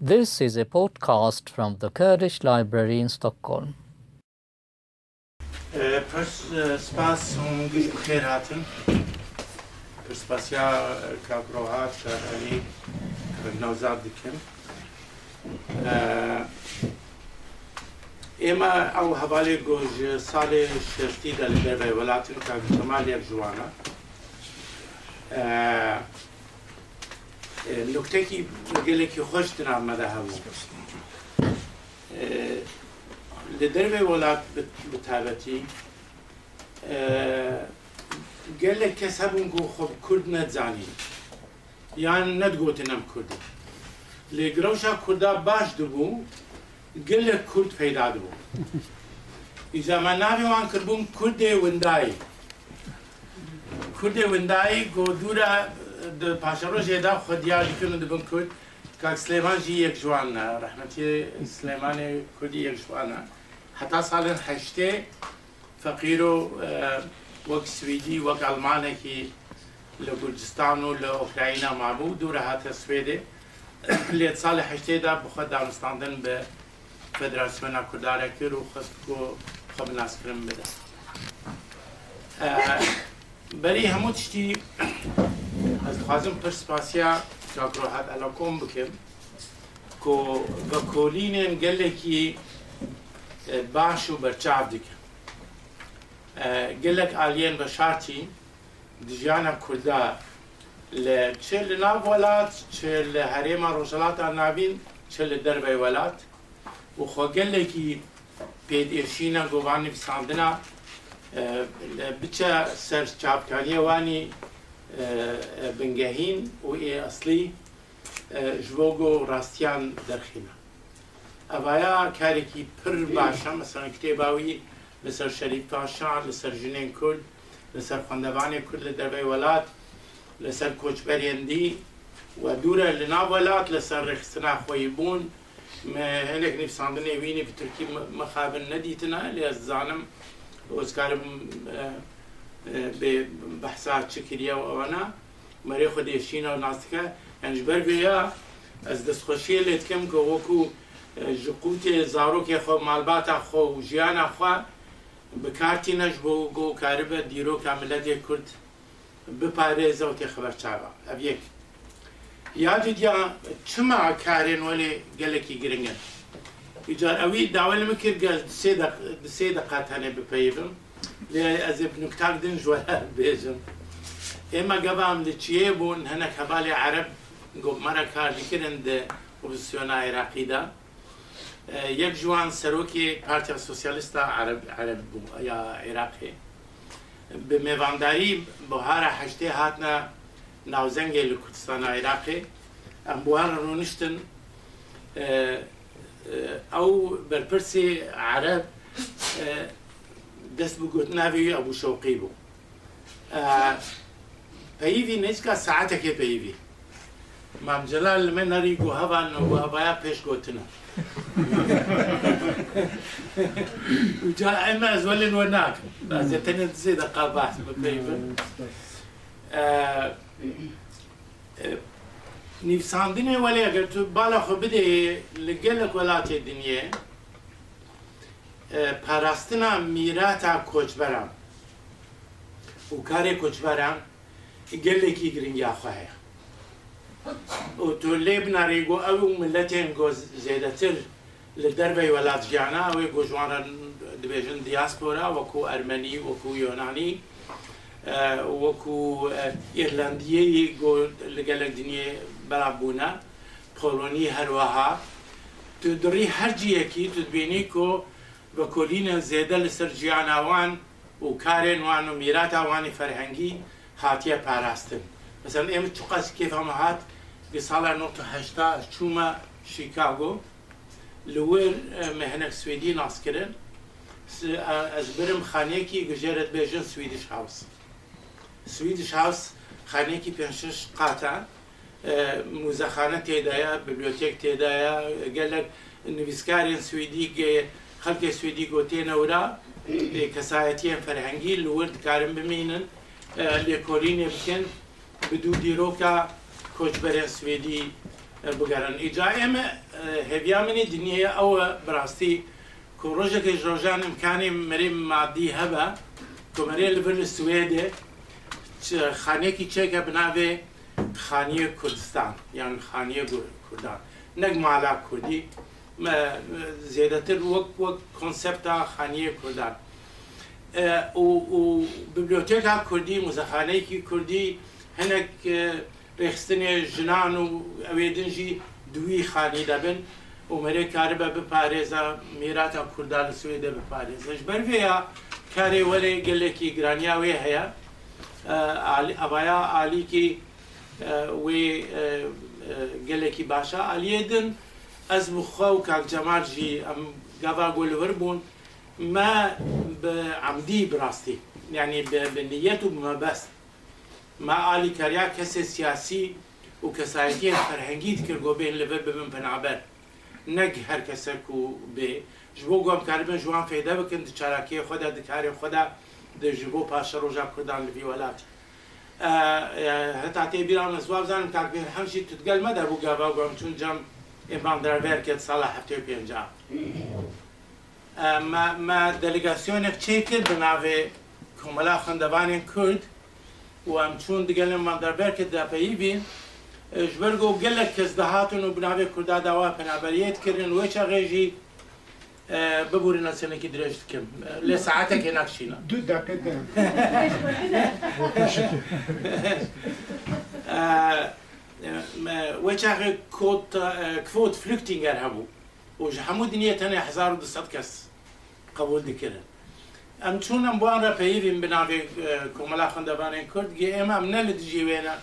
This is a podcast from the Kurdish Library in Stockholm. Përshpas unë ngritë kërë hatën, përshpasja ka prohat që ani nëzat. Ema au sale. نکتکی گلکی خوش در آمده همو لدروی آه، ولات بتابتی آه، گلک کس هبون گو خب کرد ندزانی یعنی ندگوتنم کرد. لگروشا کردا باش دبو گلک کرد پیدا دبو. إذا ما نامي وان كربون كردي ونداي كردي ونداي قدورة پاشەڕۆژ هێدا خودیاریکردن دەبن کورد کاک سلێمانجی یەک جوانە ڕحمەتی سلێمانی کوردی یەک جوانە هەتا ساڵێن هەشتێ فەقیر و آه، وەک سویدی وەک ئەلمانێکی لە گورجستان و لە ئۆکراینا مابوو دوورە هاتە سوێدێ لێت ساڵی هەشتێدا بخە دامستاندن بە فدراسیۆنا کوردارە کرد و خست و خە بناسکردن بدە آه، بەری هەموو تشتی از دخوازم پرسپاسیا أن علاقۆم بکەم کۆ أن کۆلینێن گەلێکی باش أن بەرچاو دیکەم گەلێک أن بە شارتی دژیانە کووردا لە چێ لە ناو وڵات چێ لە هەرێمە ڕۆژەڵاتان نابین چێ لە دەربەی وڵات و خۆگەلێکی پێدێشینە گۆوانی پساندنە بچە سەر چاپکاریەوانی بنگەهین و ئێ ئەسلی ژۆ گۆ ڕاستیان دەرخینە. ئەڤیا کارێکی پر باشە مەسەن کتێباوی لەسەر شەریف پاشان لەسەر ژنێن کورد لەسەر خوندەبانی کورد لە دەربەی وڵات لەسەر کۆچبەرێندی و دوورە لە ناوەلات لەسەر ڕێخستنا خۆی بوون. هەندێک نیفساندنێ وینی بترکی مەخابن نەدیتنە لێ زانم ئۆزکارم بەحسا چ کردیا و ئەوەنا مەری خۆ دێشینە و ناستەکە ئەنجبەر بێە ئەس دەستخۆشیە لێ دکەم کە وەکو ژقوتێ زارۆکێ خۆ مالباتە خۆ و ژیانە خوا بکارتی نەش بۆ گۆ کاربە دیرۆ کاملەتێ کورد بپارێزە و تێ خبەر چاوە ئەب یەک یادیان چما کارێن وەێ گەلێکی گرنگن. ئیجار ئەوی داوای من کرد سێ دقات هەنێ بپەیبم. از ابن کتاک دن جوال بیزم إما گبام لچیه بون هنک هبال عرب گوب مرا کار لکرن ده اپوزیسیون عراقی ده آه، یک جوان سروکی پارتیا سوسیالیستا عرب عرب بو یا عراقی به میوانداری بهار هشته هاتنا ناوزنگ لکردستان عراقی ام بوار أو آه، آه، برپرسی عرب دەست بگوت شوقی بو پیوی بوو. که ساعت که پیوی مام جلال من نری گو هەوان و هەباە پێشگوتنە جا ئەمە زۆلێن وە ناکەن بازێتەنێت زێ دەقا باس بکەیبن نیفساندینه ولی اگر تو بالا خوب بده لگل وڵاتێ دنیێ پاراستنا میراتا کۆچبەران. و کارێک کۆچبەران گەلێکی گرنگیاخوا هەیە تۆ لێ بنارێگو ئەو ملەتێن گۆ زێدەتر لە دەربەی وڵات ژیانە ئەوەی گۆژوانە دبێژن دیاسپۆرا وەکو ئەرمەنی وەکو یۆنانی. وەکو ئێرلندیەی لەگەلە دنیێ بەرابوونە پۆلۆنی هەروەها. تو دڕی هەرجیەکی تو دوێنی کۆ بە کۆلینە زێدە لەسەر گیانناوان و کارێن وان و میرات ئاوانی فەرهەنگی هاتیە پاراستن. بەسەر ئێمە چ قەس کێفەمە هات ساڵە 1970 چوومە شیکاگۆ. لەوێر مهنەك سوێدی ناسکردن ez birim xanekî gujeret bêjin Swedish House. Swedish House xanekî pêşiş qatan muzexane têdaya, bibliotek têdaya gelek nivîskarên Swedî خەڵکی سویدی گۆتێنەورا کەسایەتیان فەرهەنگی لورد کارم بمینن لێکۆلینێ بکەن بدوو دیرۆکە کۆچبەرێن سوێدی بگەرن ئیجا ئێمە هێبیا منی دنیە ئەوە بڕاستی کو ڕۆژێکی ڕۆژان امکانی مەری مادی هەبە کۆمەرێ لەبەر لە سوێدێ خانێکی چێکە بناوێ خانیە کوردستان یان خانیە کوردان. نەک مالا کوردی زیادەتر وەک وەک کۆنسپتا خانیە کوردان. و بیبلیۆتێکا کوردی مزەخانەیەکی کوردی هەنێک ڕێخستنێ ژنان و ئەوێ دنجی دوی خانی دەبن. و مەرێ کارە بە بپارێزە میراتە کووردا لە سوێدە بپارێزش بەرێە کارێ وەرێ گەلێکی گرانیاوێ هەیە. ئەڤیا عالیکی وێ گەلێکی باشە ئالیێدن از مخا و کاک جمال جی ام گاوا گل وربون ما بعمدی براستی. یعنی يعني بنيته بما بس ما آلي سیاسی و کسایتی فرهنگی دکر گو بین لبر ببن بنعبر نگ هر کسی کو بی جبو گوام كاربن جوان فيدا بكن دچاراكي خدا دكاري خدا در جبو پاشا روجا كردان لبي ولات آه، آه، هتا تي بیران زواب زانم كاك بير همشي تتقل مدى بو قابا قوام چون جام Invandrarverket s-a laħab tjupjen ġa. Ma delegazzjoni fċejti d-navi kumala xandavani kurd u għamċun d-għallim Invandrarverket da pajibi ġbergu għallek kizdaħatun u b-navi kurda dawa penabarijiet kirin u eċa għeġi ببوري ناس انك درجت كم لساعتك هناك شينا دودا كده وجه كوت كفوت فلوكتينغر هبو وج حمود نية أنا حزار ود صدكس قبول دكرن ام چون ام بوان را پیویم بناوی کملا خندبان کرد گی ایم ام نل دیجیوینا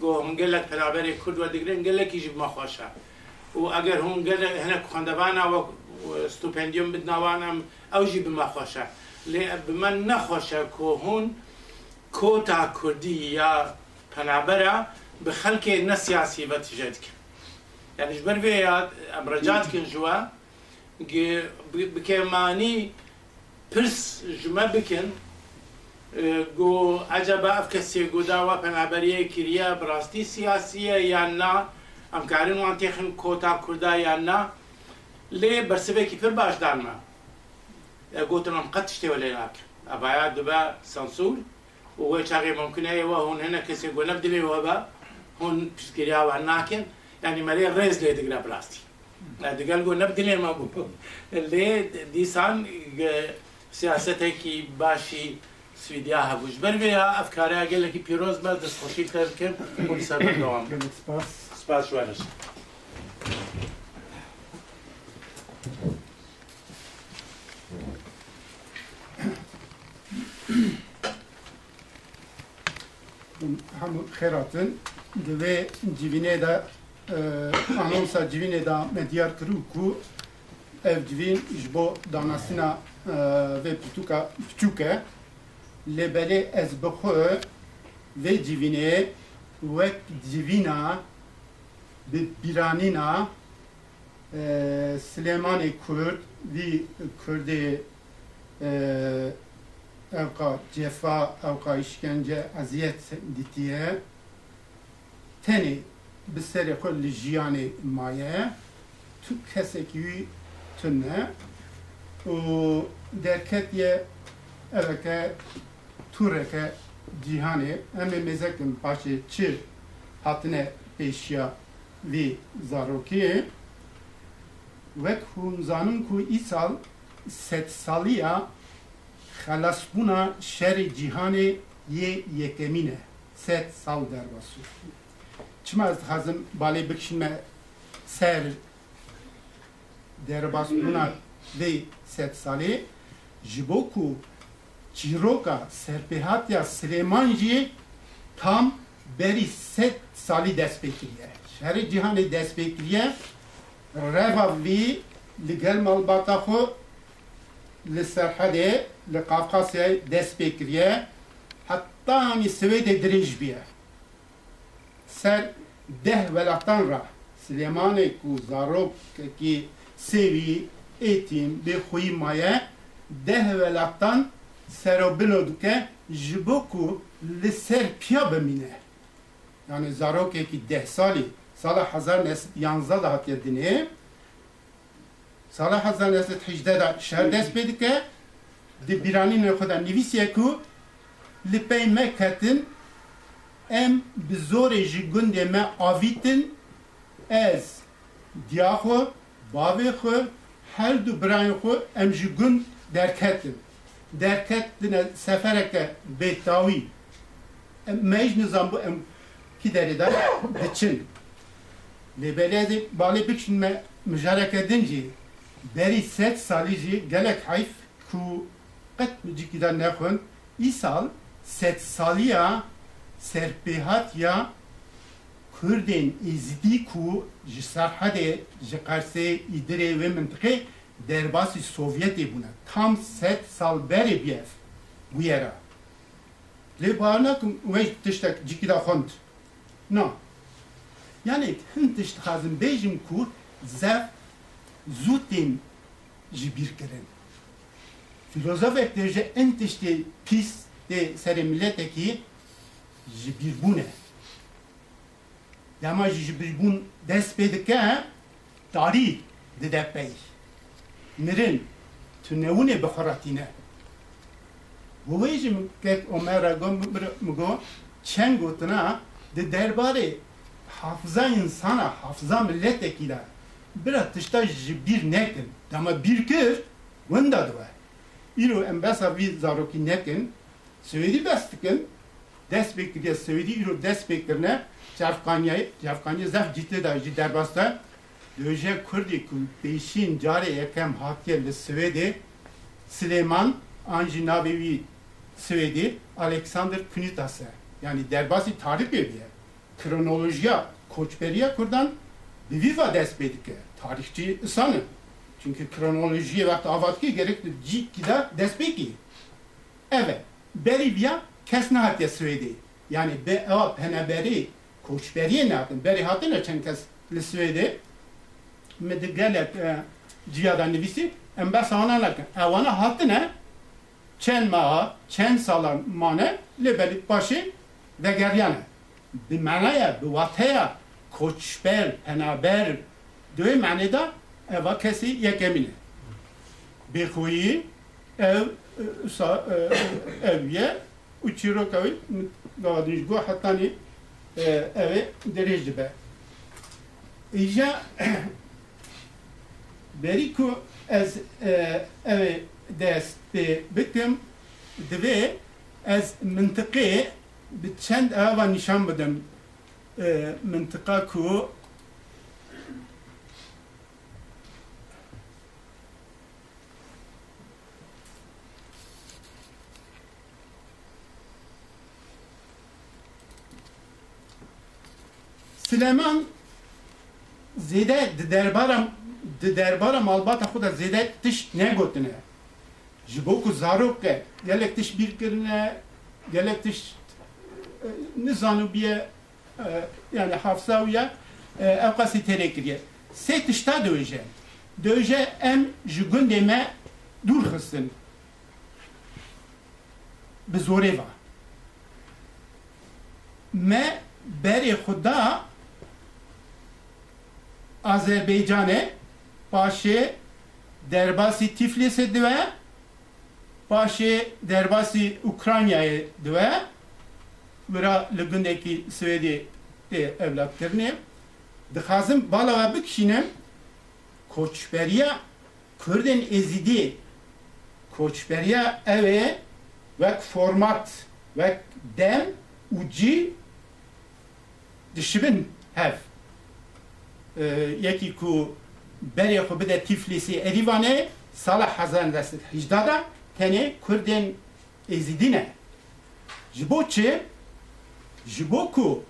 گو هم گلک پرابر کرد و دیگرین گلکی جب ما خوشه و اگر هم گل هنک خندبانا و استوپندیوم بدناوانم أو جب ما خوشه لی بمن نخوشه که هون کوتا کردی یا پنابرا بە خەلکێ نەسیاسی بە تژێت کرد یعنیش بەرێ ئەمڕەجات کنژووە بکێمانی پرس ژمە بکن گۆ ئەجەبە ئەف کەسێ گۆداوە پەنابەریە کریە بڕاستی سیاسیە یان نا ئەمکارن وان تێخن کۆتا کووردا یان نا لێ بەرسبێکی پر باشدانمە گوتنم قەت شتێوە لێ ناکە ئەبایا دبە سنسور وی چاغی ممکنەیەوە هون هەنە کەسێک بۆ نەبدرێەوە بە on piskiriya وعناكن يعني مالي ريز لي le digra plasti la digal go nab dile ma go le disan سياسته کی باشی سویدیا هبوش. بر بیا افکاری اگل کی پیروز بر دست خوشی کرد که دوام سباس؟ شوانش هم خيراتن. dve civine da e, anonsa civine da medyar kru ku ev civin jbo danasina e, ve pituka pçuke lebeli ez bixwe ve civine wek civina bi piranina e, Süleymanê Kurd vî Kurdê evka cefa, evka işkence, eziyet ditiye tenê bi serê xwe li jiyanê maye tu kesekî wî tune û derketiye eveke tureke cîhanê em ê mêzekin paşê çi hatine pêşiya vê zarokiyê wek hûn zanin ku îsal sed saliya xelasbûna şerê cîhanê yê yekemîn e sed sal derbasû çima ez dixwazim balê bikişîme ser derbasbûna vê sed salê ji bo ku çîroka serpêhatiya Silêman jî tam berî sed salî dest pê kiriye şerê cîhanê dest pê kiriye reva vî li gel malbata xwe li serhedê li Qafqasyayê dest pê kiriye heta hanî Swêdê dirêj biye ser deh velatan ra Süleymanê ku zarokekî sêvî êtîm bê xuyî maye. Deh velatan serobilo dike ji bo ku li ser piya bimîne yani zarokekî deh salî sala hezar nes yanza da hatiye dinê sala hezar nes hijde da şer dest pê dike di bîranînê xwe da nivîsiye ku li pey me em bi zorê ji gundê me avîtin ez diya xwe bavê xwe her du birayên xwe em ji gund derketin. Derketine sefereke bêtawî mej nizam bu em ki derê de diçin lê belêdê balê bikişin me mijareke din jî berî sed salî jî gelek heyf ku qet cîkî de nexwin îsal sed saliya serpêhatiya Kurdên êzidî ku ji serhedê ji wê mintiqê derbasî Sovyetê bûne. Tam sed sal berê bî ev bû yera. Lê bar nakim wê tiştek cîkî de xwend. Yani hin tişt dixwazim bêjim ku zev zû tên ji bîr kirin. Filozofek de ji en tiştê pîs tê serê milletekî ji bîrbûne. Dema jî ji bîrbûn dest pê dike tarî dide pey. Mirin tu newûnê bixweretîne. Bu wê jî kek Omer got mi got çend gotina di derbarê hafıza insana, hafıza milletekî de bira tişta ji bîr nekin. Dema bîr kir, winda dibe. Îro em besa vî zarokî nekin, Swêdî bes dikin, dest pêk dike Swêdî îro dest pêkirine Cevkanya'yı, Cevkanya zef ciddi jî derbasta Döje Kurdî ku pêşîn carê yekem hatiye li Swêdê Süleyman an jî navê wî Swêdî Alexander Kunitas e. Yani derbasî tarih bêbiye. Kronolojiya koçberiya Kurdan bi vî va dest pê dike. Tarihçi insanı. Çünkü kronolojiye vekti avatkî gerekli cîkî de dest pêkî. Evet. Berî viya kes nehatiye Swêdê. Yani be ev peneberî koçberiye ne yaptın? Beri hatine çend kes li Swêdê me di gelek ciyada nivîsî em bes wana nekin. Ewana hatine çend meha, çend salan mane li belî başê vegeriyane. Bi manaya, bi wateya koçber, penaber دوی معنی دا اوا کسی یکمینه بخویی ev sa u çîroka wî gavadîj guha hetanî evê derêj dibe îja berî ku ez e, evê dest pê bikim divê ez mintiqê bi çend ava nîşan bidim e, mintiqa ku Süleyman zede di derbara derbara malbata xuda zede tiş ne gotine. Ji bo ku zarok ke gelek tiş bir kirine gelek tiş nizanu biye yani hafsawiya ev qasî têrê kiriye. Sê tişta döje. Döje em ji gundê me dûr xistin. Bi zorê va. Me berê xuda Azerbaycan'e başı derbasi Tiflis'e dve başı derbasi Ukrayna'ya dve vira lügündeki Svedi de evlatlarını. Dixazim bala ve bikşinem koçberiya Kürden ezidi koçberiya eve ve format ve dem uci dişibin hev یکی کو بری خو بده تیفلیسی اریوانه سال 1918 da tene Kürden ezidine. Jibo çi? Jibo ku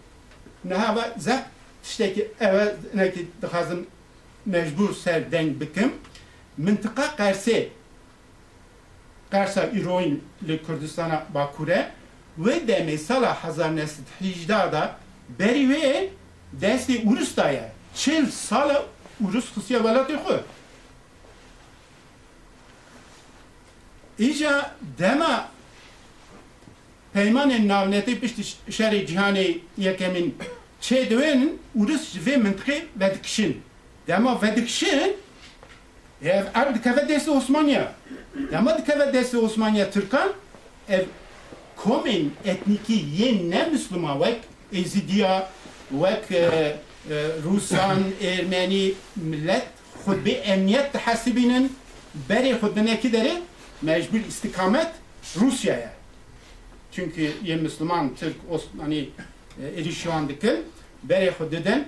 ne hava za tişteki eve ne ki dixazim mecbur ser deng bikim mintıqa Qerse Qersa İroin li Kurdistana Bakure ve deme sala 1918 da beri ve desti Urustaya چل سال urus خصوصی ولات خو ایجا دما پیمان ناونتی پشت شهر جهانی یکمین çe döven urus ve mıntıkı vedikşin. Dema vedikşin ev er dikeve desi Osmaniye. Dema dikeve desi Osmaniye Türkan ev komün etniki yen ne Müslüman vek Ezidiya vek e, e, Rusan, Ermeni millet خود به امنیت تحسبینن بری خود نکی داره مجبور istikamet Rusya'ya. Çünkü ye Müslüman, Türk, Osmani e, erişiyordıkın beri خود دeden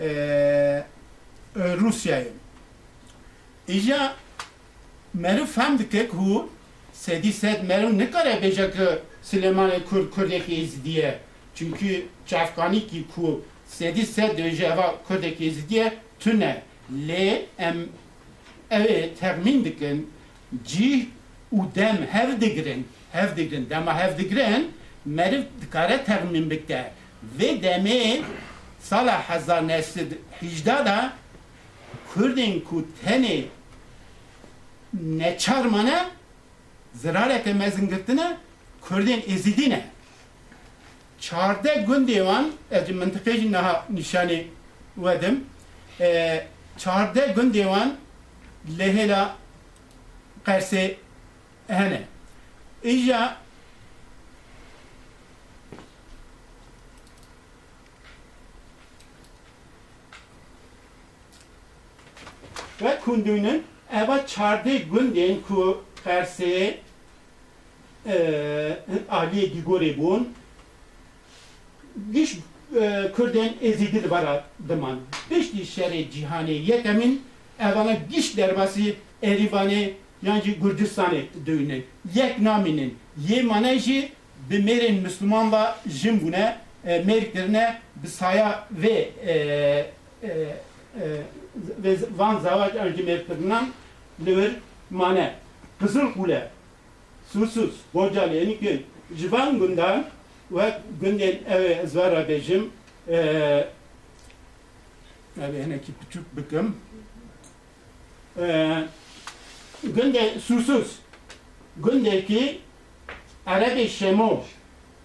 e, e, Rusya'ya. İca meruf fem dike ku sedi sed meruf ne kare beja ki Süleyman Kur Kurdeki izdiye. Çünkü çafkani ki ku sedi sed deja eva Kurdeki izdiye tüne le em ev termin dikin cih û dem hev digirin hev digirin dema hev digirin meriv dikare termin bike ve demê sala hezar neslid hicda da Kurdên ku tenê neçarmane zirareke mezin girtine Kurdên ezidî çarde gundê wan ez mintiqê jî niha nîşanê wedim e, çarde gundê wan lehela Qersê hene îja ve kundunun eva çarde gundên ku Qersê e, aliyê dîgorê bûn giş e, Kurdên ezîdî bara diman piştî şerê cîhanê yekemin evana giş derbasî Erivanê yan jî Gurcistanê duyune yek namînin yê mane jî bi mêrên Müslümanla jin bûne e, mêrkirine bi saya vê e, ve van zavac an jî mêrkirinan li wir mane. Kızıl Kule Susuz Borcalı Yeniköy Civan Gundan ve günden eve zvara bejim eee Abi heneki küçük bıkım. Ee, günde susuz. Gündeki Arabi Şemo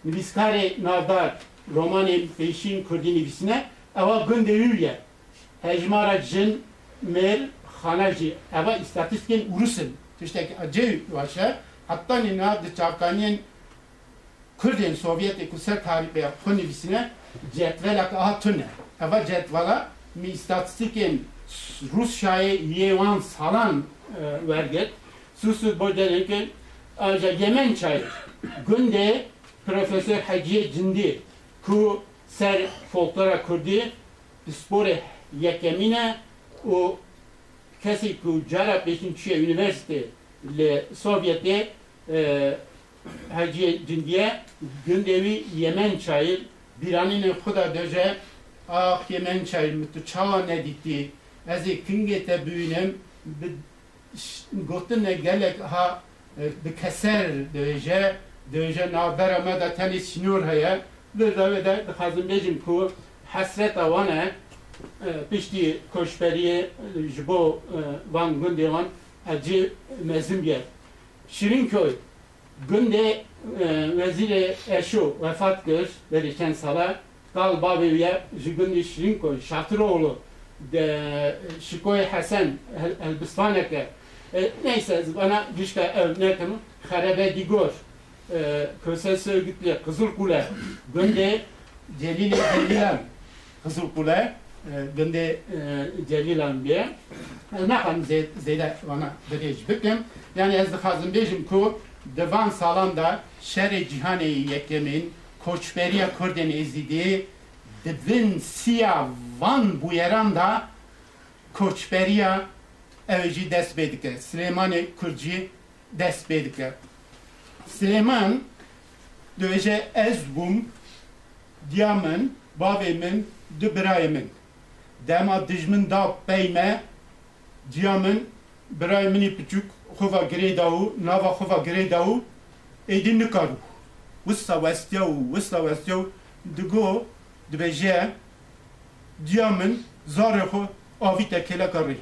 Nivskare Navdar romanı peşin kurdi nivisine ava günde üye. Hecmara cin mer xanajı ava istatiskin urusun. Tişteki acı vaşa hatta nina de Kurdin Sovyet Kusur tarihi yapı nivisine cetvelak aha tüne. Ava cetvela mi istatistiken Rusya'ya yevan salan e, verget. Susuz boydanırken ayrıca Yemen çayı. Günde Profesör Hacı Cindi ku ser folklora kurdi spore yekemine o kesi ku cara peşin çiğe üniversite le Sovyet'e e, Hacı Cindiye gündevi Yemen çayı bir anine kuda döce ah Yemen çayı mütü çağa ne ditti ez kingete büyünem gotine gelek ha bi keser döje döje navbera me da tenis şnur heye. Ve da ve da hazım bejim ku hasret avane pişti koşberiye jibo van günde van acı mezim yer. Şirinköy günde vezir eşo vefat gör verirken sala Dal babiye jigündi Şirinköy Şatıroğlu de Şikoy Hasan Elbistaneke. E, neyse bana güçle örnekim Harebe Digor e, Köses Örgütlü Kızılkule. Günde Celil Celilan Kızılkule e, Günde e, Celilan bir ne kan zeyde bana derece bikim yani ez dixazim bejim ku devan salanda şer cihane yekemin koçberiya Kurdin ezidi dibin siya van bu yeran da koçberiya evci dest bedike. Süleyman Kurci dest. Süleyman döce ez bum diamın bavemin dübrayemin. Dema dijmin da peyme diamın birayemini küçük xova gredavu nava xova gredavu edin nikaru. Wissa westyavu wissa westyavu digo dibêje diya min zarê xwe avî te keleka rê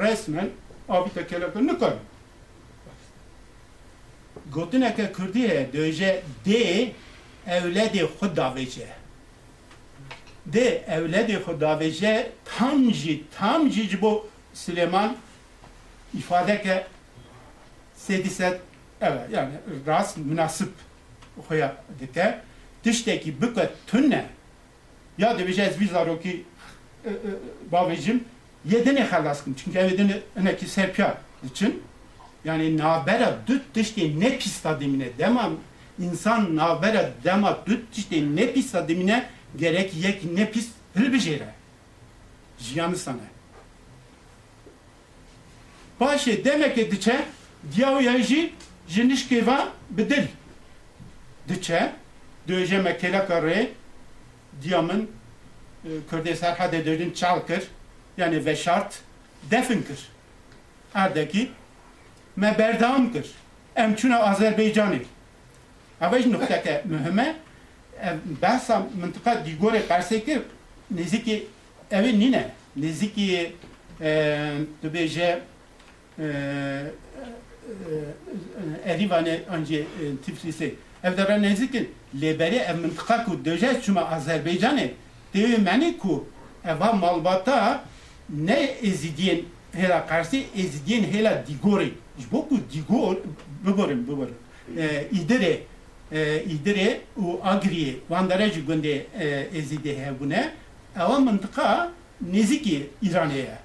resmen avî te keleka nikare gotineke kurdî heye döje dê ewledê xwe davêje de evledi Xudaveje tam jî tam jî bo Süleyman ifade ke sediset evet yani rast münasip xoya dike tiştekî bike tune ya vî zarokî e, e, bavêjim yedinê xelas kim? Çünkü evdini enekî serpya için. Yani nabera düt tiştê ne pista dimine demam insan nabera dema düt tiştê ne pista dimine gerek yek ne pis hilbijêre jiyanı sana Paşe demek ki diçe diyav jî ji nişkêva bi dil diçe döje me keleka rê diya min e, yani veşart defin kir erdekî me berdam kir em çûne Azerbaycanê ev ji nukteke mühime ev behsa mintika dîgorê Qersê kir nêzîkî ev ê nîne e, dibêje Erivane önce Tiflis'e evdara nezikin leberi ev mıntıka ku döje çuma Azerbaycan'e devi meni ku eva malbata ne ezidiyen hela karşı ezidiyen hela digori. Boku digor bigorim bigorim idire idire u agriye vandara jugunda ezidi hebune eva mıntıka neziki İran'e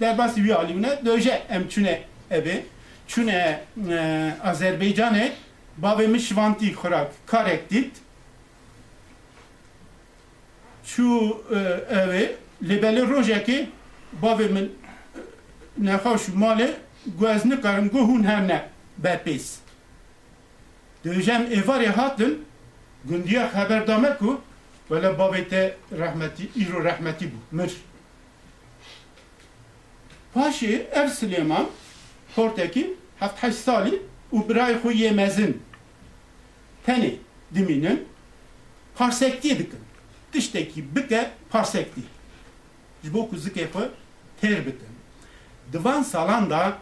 derbas wî alîne doje em çûne evê çûne Azerbaycanê bavê min şivantî xurak karek dît çû evê li belê rojekê bavê min nexweş malê guez nikarim gu hûn herne berpês Döjem êvarê hatin gundiya xeber dame ku wele bavê te rehmetî îro rehmetî bû Paşi ev Süleyman Portekî heft heşt salî û birayê xwe yê mezin tenê dimînin parsektiyê dikin. Tiştekî bike parsektî. Ji bo ku zikê xwe têr bikin. Di van salan da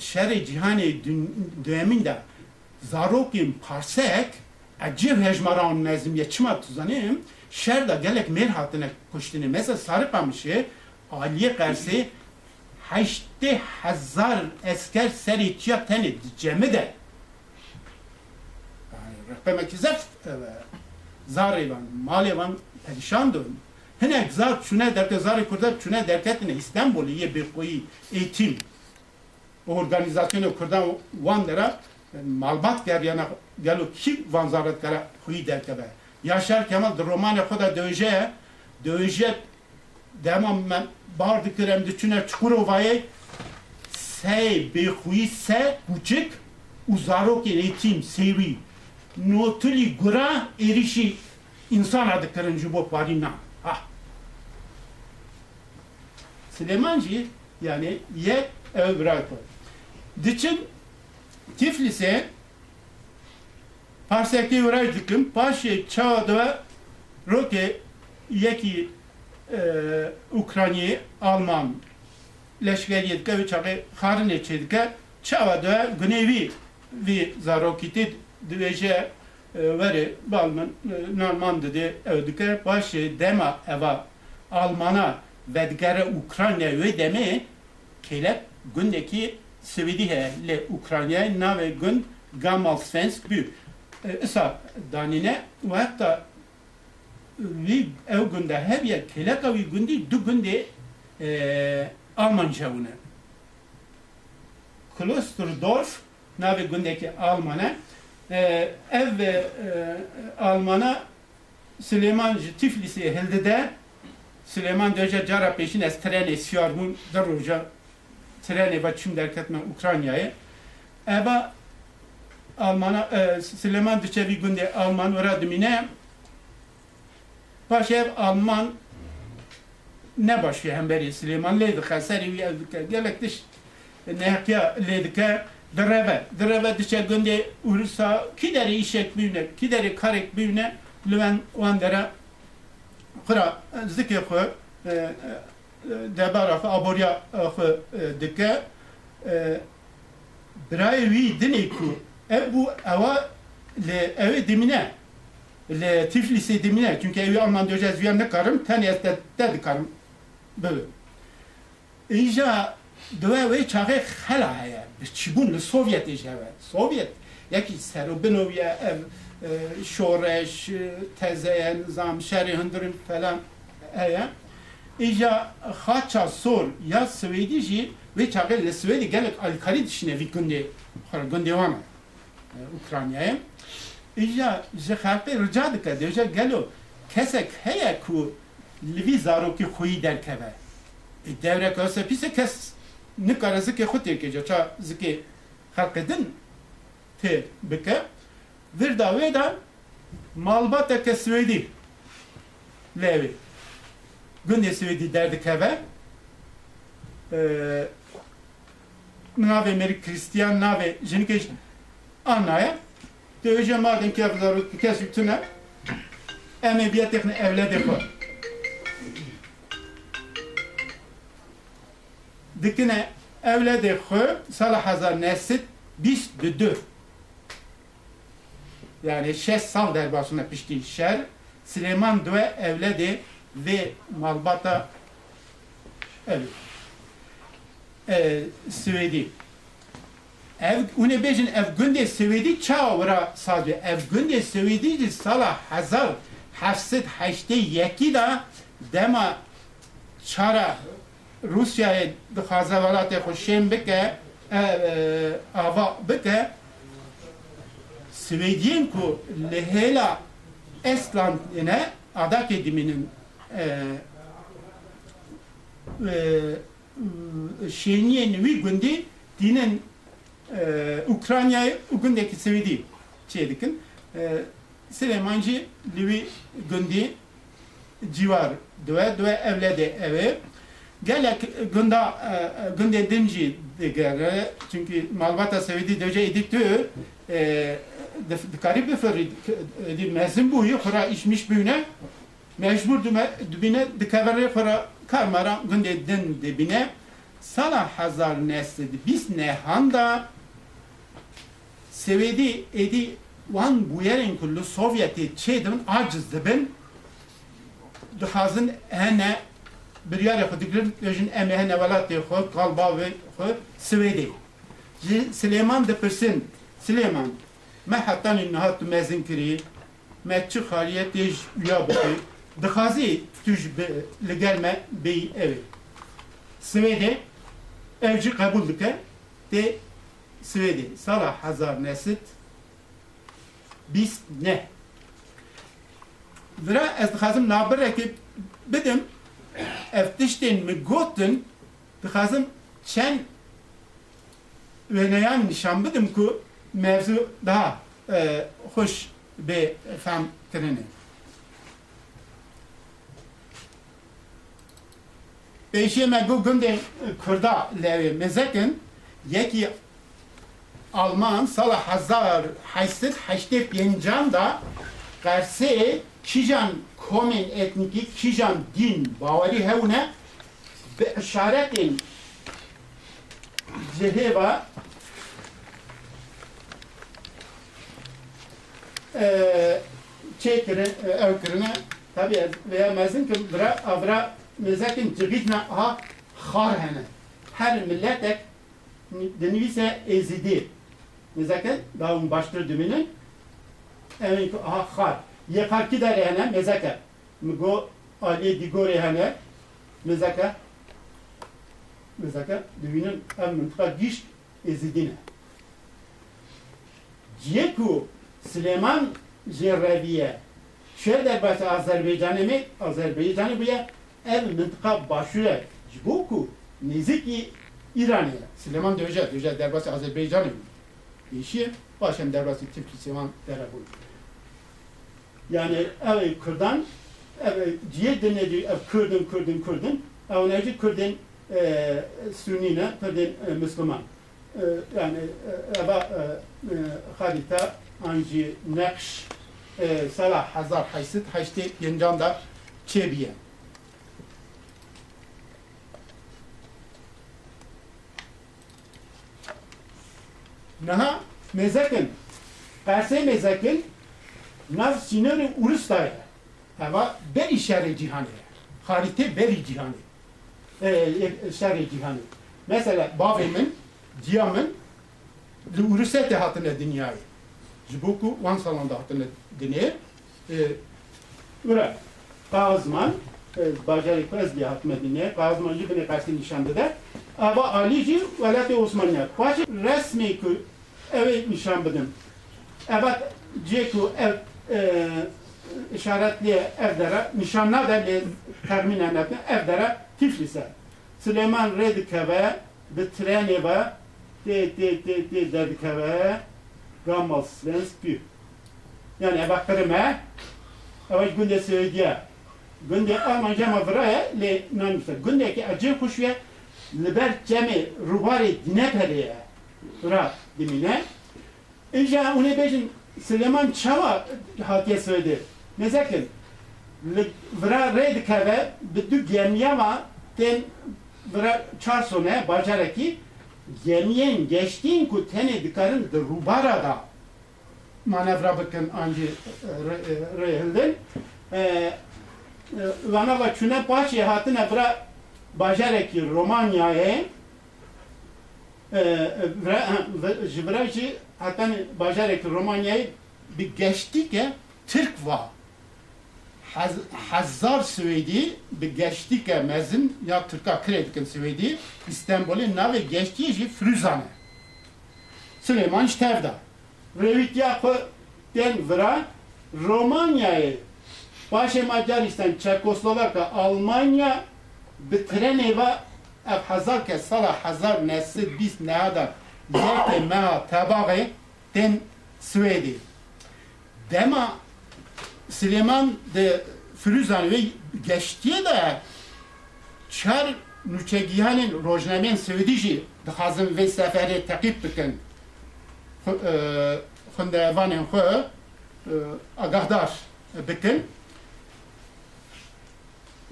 şerê cîhanê duyemîn de zarokên parsek eciv hejmaran mezimiye çima tuzanim şer da gelek mêr hatine kuştine mesela sarıpamışı Aliye Qersê heşti hezar esker seri çiya teni cemi de rehbemek zef zar evan mal evan perişan dön hinek zar çune derke zar kurda çune derketine İstanbul'u ye bir koyu eğitim. Organizasyonu kurdan van dera malbat ger yana gelo ki van zaret kara huyi derke be Yaşar Kemal romanı koda döje döje demam bar dikirem diçune Çukurova'ya sey bexuyi se kuçik u zarok eğitim sevi notuli gura erişi insan adı kırın jubo parina ha. Süleymancı yani ye ev bırakı diçin Tiflis'e parseki uğraş dikim paşe çağda roke yeki Ukrayna, Alman leşkeriye dike ve çağı xarine çedike çava da günevi vi zarokiti dveje veri balman norman dedi evdike başı dema eva Almana ve digere Ukrayna ve deme kelep gündeki sevidi he le Ukrayna nave gün gamal svensk bü isa danine ve hatta vi ev günde her yer keleka vi gündi du günde e, Almanca une. Klosterdorf navi gündeki Alman'a e, ev ve e, Alman'a Süleyman Tiflis'e helde de Süleyman Döce cara peşin ez trene siyarmun daruca trene ve çim derketme Ukrayna'ya eva Alman'a e, Süleyman Döce bir günde Alman uğradımine Paşev Alman ne başlıyor? Hem beri Süleyman Leydika seri ve gelek diş nehkiya Leydika direve direve dişe günde ursa kideri işek büyüne kideri karek büyüne lüven vandera kıra zikye xwe debara xwe aboriya xwe dike birayê wî dinê ku ev bû ewa li evê dimine li Tiflis'e dimine çünkü evi Alman diyeceğiz bir ne karım tane de dedi karım böyle. İja dve ve çağı hala heye. Çibun li Sovyet ijeve. Sovyet yeki seru binoviye ev e, şoreş, e, tezeyen, zam, şeri hındırin falan heye. İja haça sor ya Svedi jî ve çağı li Svedi gelek alkali dişine vi günde günde vama. Ukrayna'ya. İja ji xalqê rica dike dêje gelo kesek heye ku li vî zarokî xwî derkeve. E Devrek ose pîse kes nikare zikê xwe têkece ça zikê xelqê din tê bike. Vir da wê de malbateke Swêdî lêvê. Gundê Swêdî derdikeve. Navê Merî Kristiyan navê jinikê Anna'ya Dövece madem ki evları kesütüne emniyetini evlede koy. Dikine evlede koy salah hazar nesit bis de dö. Yani şes sal derbasına pişti şer. Süleyman dve evledi ve malbata ev. Ee, Svedi. Ev une bejin ev günde Swedi çavra sadece ev günde Swedi sala hazar. Hafset haşte yeki da dema çara Rusya'ya dixaze velatê xwe şêm bike ava bike. Swêdiyên ku li hêla Estlandine adakê dimînin şêniyên wî gundî dînin Ukrayna'yı gündeki sevdi çeydikin. Süleymancı Livi gündi civar dve dve evledi evi. Gelek gunda günde dinci digere çünkü malbata sevdi döce ediktü dikarib beferi di mezin bu yu khura işmiş büyüne mecbur düme dübine dikavere khura karmara günde din dibine sala hazar nesli bis ne handa sevedi edi wan buyerin kullu Sovyeti çedin aciz dibin. Dixazin hene bir yere xudigirin ejin eme hene velatê xwe qalba ve xwe Swêdê ji Silêman dipirsin Silêman me hetanî niha mezin kirî me çi xaliye tê ji uya bixî dixazî tu ji li gel me bêyî evê dike tê Swêdê sala hezar nesit. Bîst ne? Vira ez dixazim nabirekê bidim ev tiştên min gotin dixazim çend wêneyan nîşan bidim ku mevzu daha e, hoş bê fehm kirine. Pêşê me got gundên Kurda lewê mezekin yekî Alman sala hezar heştet heştê pêncan da qersê kîjan komên etnîkî kîjan dîn bawerî hewne bi işaretên ji hêva çêkirin ew kirine tabii ez veya mezin ki bira avra mezekin cigîtne ha xar hene her milletek dinivîse mezekin davun baştır ki ha xar yekar ki dere hene mezeke migo ali digore hene mezeke mezeke dümünün ev mıntıka giş ezidine Ciyeku Süleyman Cerreviye şöyle derbası Azerbaycan'ı mı? Azerbaycan'ı bu ya ev mıntıka başlıyor. Ciboku niziki İran'ı. Süleyman dövecek. Dövecek derbası Azerbaycan'ı mı? İşi başım derbası Tiflis'e derebu. Yani ev Kürdan ev ciye dinledi ev Kürdün Kürdün Kürdün ev neci Kürdün Sünnine Kürdün Müslüman. Yani eva harita anji nakş sala hazar haysit haşti yencan da çebiye. Naha mezekin. Perse mezekin Nav sinir Ulus'ta ama beri şerri cihanı. Harite beri cihanı. Ee, şerri cihanı. Mesela bavimin, diyamın, li Ulus'ta hatine dünyayı. Jiboku wan salanda hatine dünyayı. Ee, Ura, Kazman, bajarı kız diye hatine dünyayı. Kazman jibine karşı nişandı da. Ama Alici velati Osmaniye. Başı resmi ku evet nişan bidim. Evet, Ceku ev e, işaretli evdere, nişanla da terminen etne evdere Tiflis'e. Süleyman Redikeve, bir treni ve de de de de dedikeve gammal svensk Yani eve kırma, eve günde söylediği. Günde Almanca mı vraya le nanmışlar. Günde ki acı kuşuya liber cemi rubari dinepeliye. Ra dimine. İnşa onu beşin Süleyman Çava hatiye söyledi. Ki vra red kave bidu gemiyama ten vra çarsone bacaraki gemiyen geçtiğin ku tene dikarın de rubara da manevra bakın anci rehildin. Vana va çune paşi hatine vra bacaraki Romanya'ya ji hatta bajarek Romanya'yı bir geçti ki Türk var. Haz, Hazar Svedi bir geçti ki mezin ya Türk'a kredikin Svedi İstanbul'un nave geçtiği ji Früzane. Süleyman Ştevda. Revit yapı den vra Romanya'yı Başı Macaristan, Çekoslovakya, Almanya bir treni ve ev hazar ke sala hazar nesil bis nehadan yeke mea tabağı ten Svedi. Dema Süleyman de Firuzan ve geçtiği de çar nüçegihanin rojnamen Svedici dixazin ve seferi takip bikin xundevanên xwe agahdar bikin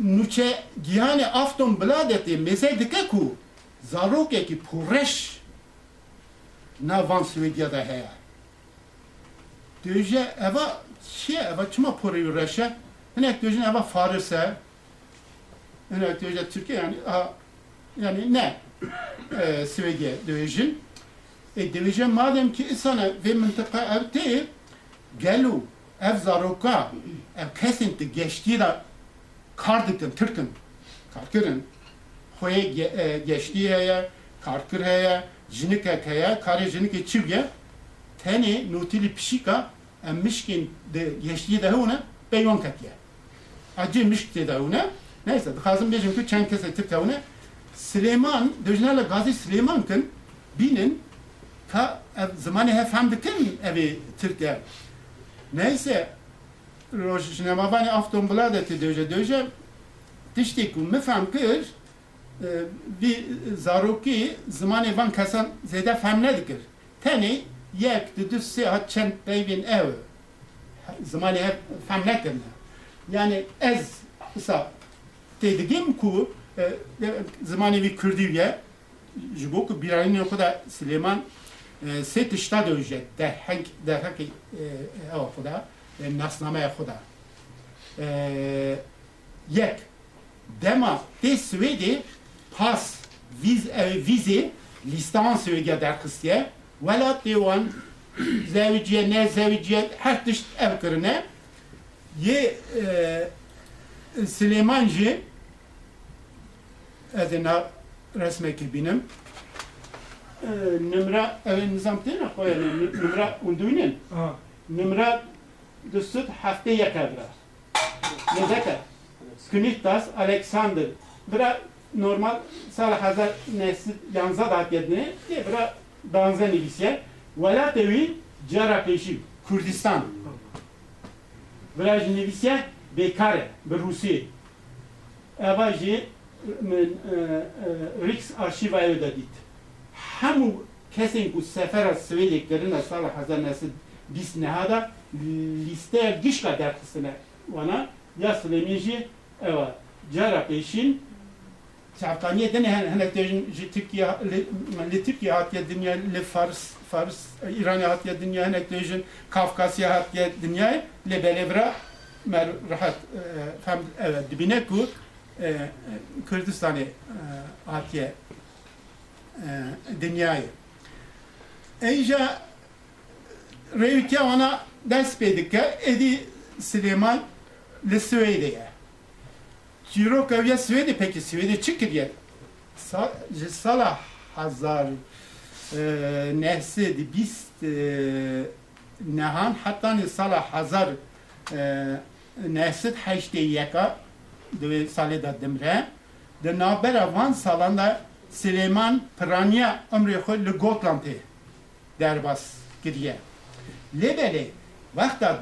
nûçe gihanê Afton Biladetê mêsey dike ku zarokekî pûreş navan Swêdiyada heye. Döje eva çiye eva çima pûrê reşe hinek döjin eva Faris e hinek döje Türkiye yani ha, yani ne e, Swêdiye döjin e döje madem ki insana ve mıntıka ev te gelu ev zaroka ev kesinti geçtiği kardıkın Türk'ün karkırın hoye e, geçtiği heye karkır heye jinik heye kare jinik çivye teni nutili pişika emmişkin de geçtiği de ona beyon katiye acı mişkti de ona neyse hazım bejim ki çen kese tip de ona Süleyman döjnala Gazi Süleyman kın binin ka zamanı hep hem dikin evi Türkiye neyse روشنامه‌بانی افتون بلادت دوجه دوجه تشتی که مفهم کر وی زاروکی زمان وان کسان زیده فهم ندکر تنی یک دو دو سه ها چند بیوین او زمان فهم نکرنه یعنی از مثلا تدگیم کو زمانی وی کردیویه جبو که بیرانی خدا سلیمان سه تشتا دوجه در هنگ در هنگ او خدا nasname Huda. Jek, dema te Swede pas viz, vizi listansı gedar kıstiye vela tevan zevciye ne zevciye her tişt ev kırne ye Süleymanji edina resmeki binim numara nizam tena koyan numara undunin numara دوستت هفته یک evre. Nezeke. Kunitas Alexander. Bira normal sal hazar nesil yanza da yedne. De bira benzer nivisiye. Vela tevi cara peşi. Kürdistan. Bira nivisiye bekare. Bir Rusiye. Eva ji Riks arşiva evde dit. Hemu kesin ku sefer Svediklerine sal hazar nesil bis nehada liste gişka derkisine bana ya Süleymanji eva cara peşin Çavkaniye dene henek dejin ji Türkiye li Türkiye hatiye dünya li Fars Fars İran hatiye dünya henek dejin Kafkasya hatiye dünya li belevra mer rahat fem evet dibine ku Kürdistan'ı hatiye dünyayı. Eyja Revkya ona ders pedike edi Süleyman li Süveyde'ye. Çiro kavya Svedi peki Svedi çıkıyor. Sa, sala hazar e, nehsi di bist e, nehan hatta ni sala hazar e, nehsit heşte yeka de sale da demre de naber van salanda Süleyman Pranya ömrü xwe li Gotlandê derbas kiriye. Wexta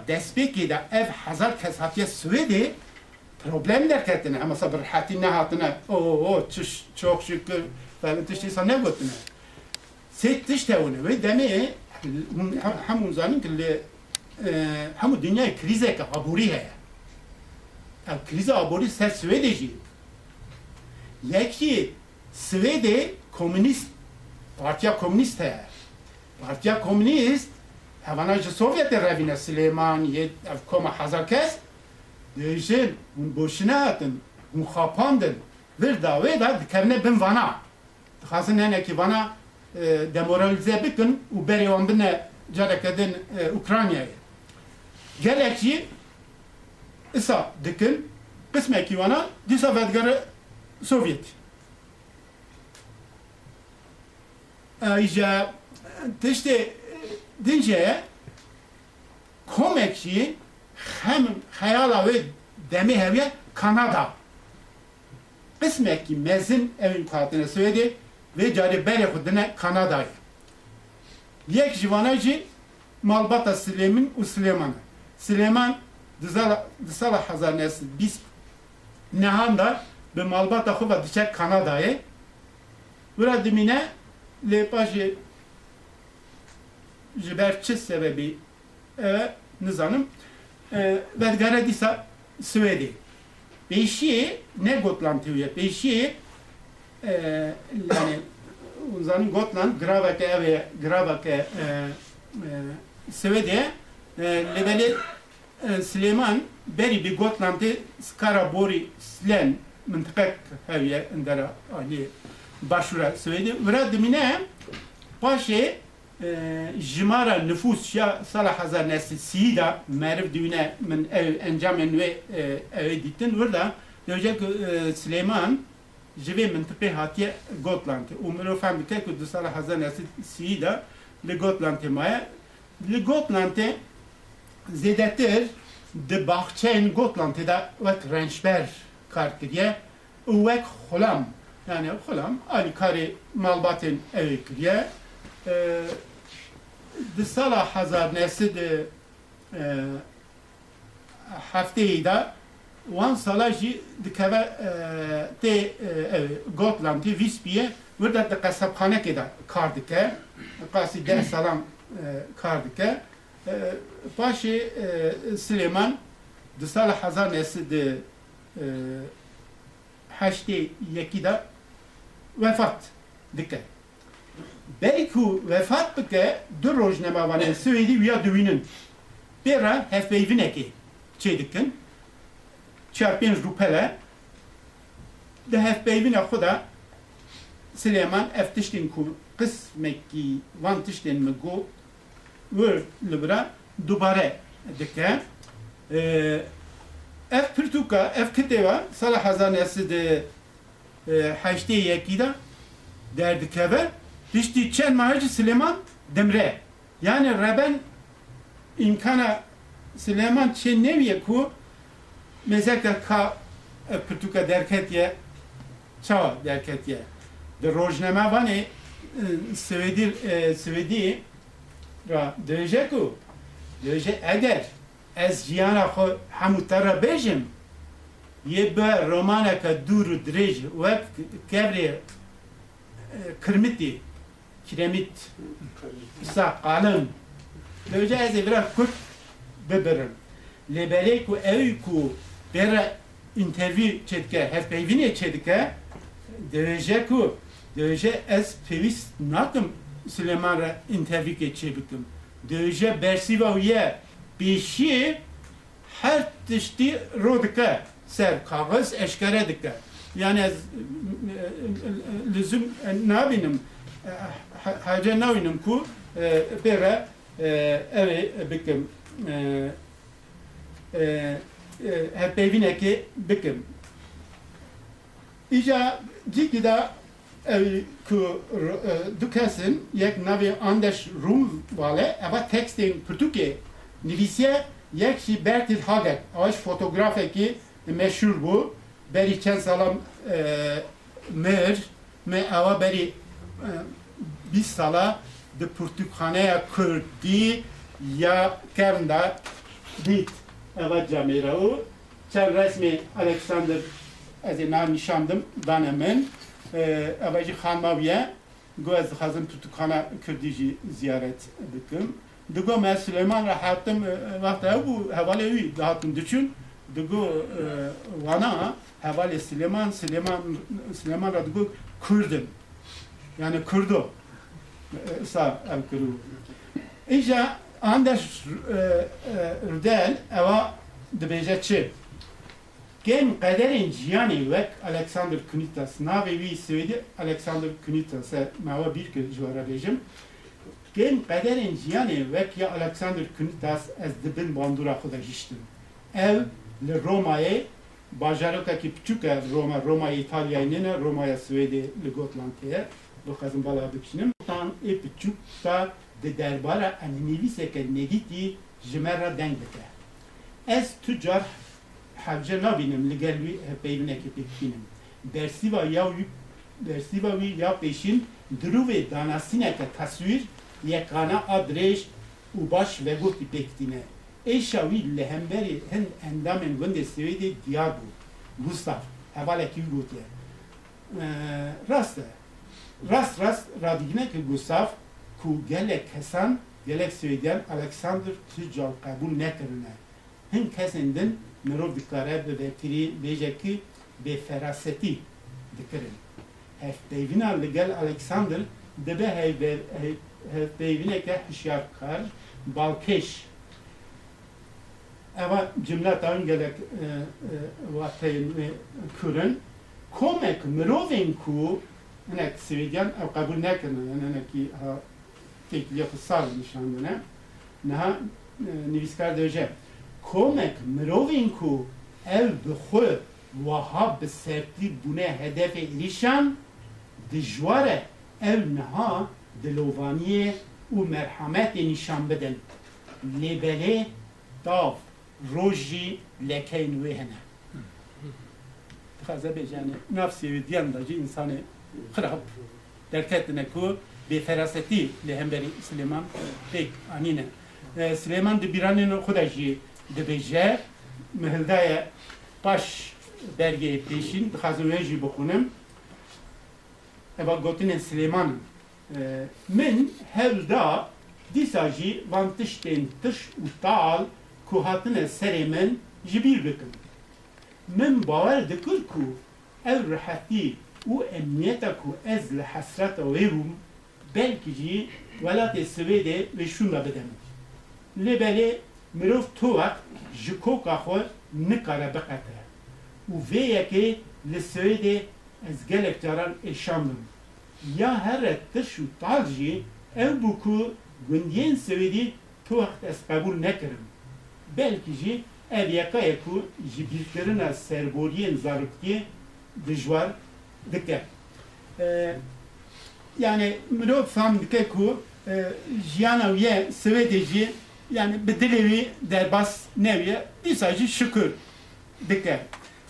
destpêkê de ev hezar kes hatiye Swêdê problem derketine ama sabır hatine hatine o o çüş çok şükür falan tişti sana ne gotine set tişte onu ve deme hamu zanin ki hamu dünya krize ka aburi he ya krize aburi ser Svedeci yeki Svede komünist partiya komünist he partiya komünist Havana Sovyet revine Süleyman yet koma hazar kes Diyeceksin, un boşuna atın, un xapandın, bir davê da dikevne bin vana. Dixwazin henekî vana e, demoralize bikin û berê wan bine careke din e, Ukraynayê. Gelek jî îsa dikin, qismekî wana dîsa vedgere Sovyet. Îja tiştê dinceye komek jî hem hayala ve demi heviye Kanada. Kısmek ki mezin evin katine söyledi ve cari bere kudine Kanada'yı. Yek jivanajı Malbata Süleyman u Süleyman. Süleyman dısala hazanesi biz nehanda be Malbata xuva dişek Kanada'yı. Bura dimine le jiberçi sebebi evet nizanım vedgare disa Svedi. Beşi ne Gotland tüye? Beşi yani uzanın Gotland gravake eve gravake Svedi lebeli Süleyman beri bir Gotland'ı Skarabori Slen mıntıkak heviye indara ali başvura Svedi. Vira dimine paşe jimara nüfus ya sala hazar nesli sida merv düğüne min ev encamen ve ev dittin burada diyecek Süleyman jive mıntıkı hatiye Gotland'ı. Umru fem bike ku sala hazar nesli sida li Gotland'ı maya. Li Gotland'ı zedetir de bahçeyn Gotland'ı da vek rençber kar kiriye vek xulam yani xulam ali kari malbatın ev kiriye di sala hezar nesid hefteyê de wan sala jî dikeve tê Gotland tê Vîspiyê wirde di qesebxanekê de kar dike qasî deh salan kar dike paşê Süleyman di sala hezar nesid heştê yekî vefat dike. Belku vefat bike du rojnemavanên Swêdî wiya dibînin. Pêra hevpeyvinekê çê dikin. Çar pênc rûpele di hevpeyvina xwe de Silêman ev tiştên ku qismekî van tiştên min got wir dubare dike. Ev pirtûka ev kitêva sala hezar nesî di heştê yekî de derdikeve Mahacı Süleyman demre. Yani reben imkana Süleyman çen neviye ku mezeka ka pırtuka derketiye çava derketiye. De rojname vani Svedi Svedi ra döje ku döje eğer ez jiyana xo hemû te re bêjim yê bi romaneka dûr û dirêj wek kevrê kirmitî kiremit sa qalın Lewce ez vira kurt bibirim. Lêberê ku ew ku bêra intervîw çêdike hevpeyvînê çêdike Dövece ku, dövece ez pevist nakim Süleyman ra interview geçe bikim. Dövece bersiva uye beşi her tişti ro dike ser kağıt eşkere dike. Yani ez lüzum nabinim hace nabinim ku? Bere evi bikim. Hep bevine bikim. İca dikida ev ku dukesin yek navi Anders Rum vale eva tekstin Portuge nivisiye yek şi Bertil Haget. Avaş fotoğrafı ki meşhur bu. Beri çen salam mer me eva beri bir sala de Portukhaneye Kurdi ya kernda dit eva camira o çen resmi Alexander ez ê navnîşandim dane min ev jî xanmaviye got ez dixwazim pirtûkxana Kurdî ziyaret bikim digo me Silêman re hatim wexta ew bû hevalê wî dihatin diçûn digo wana hevalê Silêman Silêman Silêman re digo yani Kurdo sa ev kirû îja Anders Rudel eva dibêje çi Gen kaderin ciyani vek Alexander Kunitas. Navi vi söyledi Alexander Kunitas. Mava bir kez juvara bejim. Gen kaderin ciyani vek ya Alexander Kunitas ez dibin bandura xuda jiştim. Ev li Roma'ya bajarıka ki küçük Roma, Roma İtalya'ya nene, Roma'ya Svedi li Gotland'ya. Bu dokazem bala bikşinem. Tan e piçuk ta de derbara enivîseke negîtî ji me re deng dike. Ez tu car hevce nabînim li gel wî peyvinekê pê bikînim. Bersîva ya wî bersîva wî ya pêşîn dirûvê danasîneke teswîr yekana a dirêj û baş vegotî pê kitîne. Êşa wî li hemberê hin endamên gundê Swêdê diyar bû. Gustav hevalekî gotiye. Ee, rast e, raz raz radignek Gustav ku gelek kesan gelek Sveden Alexander Tüccal kabul nekirine. Hın kesindin mirov dikare be vekiri bejeki be feraseti dikirin. Hef deyvina ligel Alexander debe heyve hef deyvine ke hişyakar balkeş. Eva cümle tağın gelek e, e, vateyn kürün. Komek mirovin ku نەکسویدیان او قبول نەکردن هەنەکی تێکلیە نشان نیشاندنە نها نویسکار دەژێ کۆمێک مروین کو ئەو بخۆ وەها بە سەرتی بوونە هەدەفێ لیشان دژوارە ئەو نها دلۆوانیە و مرحمت نشان بدن لێبەلێ داف روجي لكين وێ هەنە خەزە بێژانێ نافسی ویدیان دەجی sêwîdiyan da jî insanê xirab derketine ku bêferasetî li hemberî Silêman pêk anîne Silêman di bîranên xwe de jî dibêje mihildaya paş belgeyê pêşîn dixwazim wê jî bixwînim eva gotinên Silêman min hevda dîsa jî van tiştên tiş û tal ku hatine serê min ji bîr bikim min bawer dikir ku ev rihetî û emniyeta ku ez li hesreta wê bûm belkî jî welatê Swêdê wê şûna bidem lêbelê مرۆڤ تۆوەک ji koka xwe nikare biqete û vê yekê li Swêdê ez gelek caran êşandim ya here tiş û tal jî ew bû ku gundiyên Swêdî tuwext ez qebûl nekirim belkî jî ev yekayê ku ji bîrkirina serboriyên zarokiyê dijwar dike yani mirov fam dike ku jiyana Swêdê jî yani wî derbas neviye dîsa jî şükür. Dike.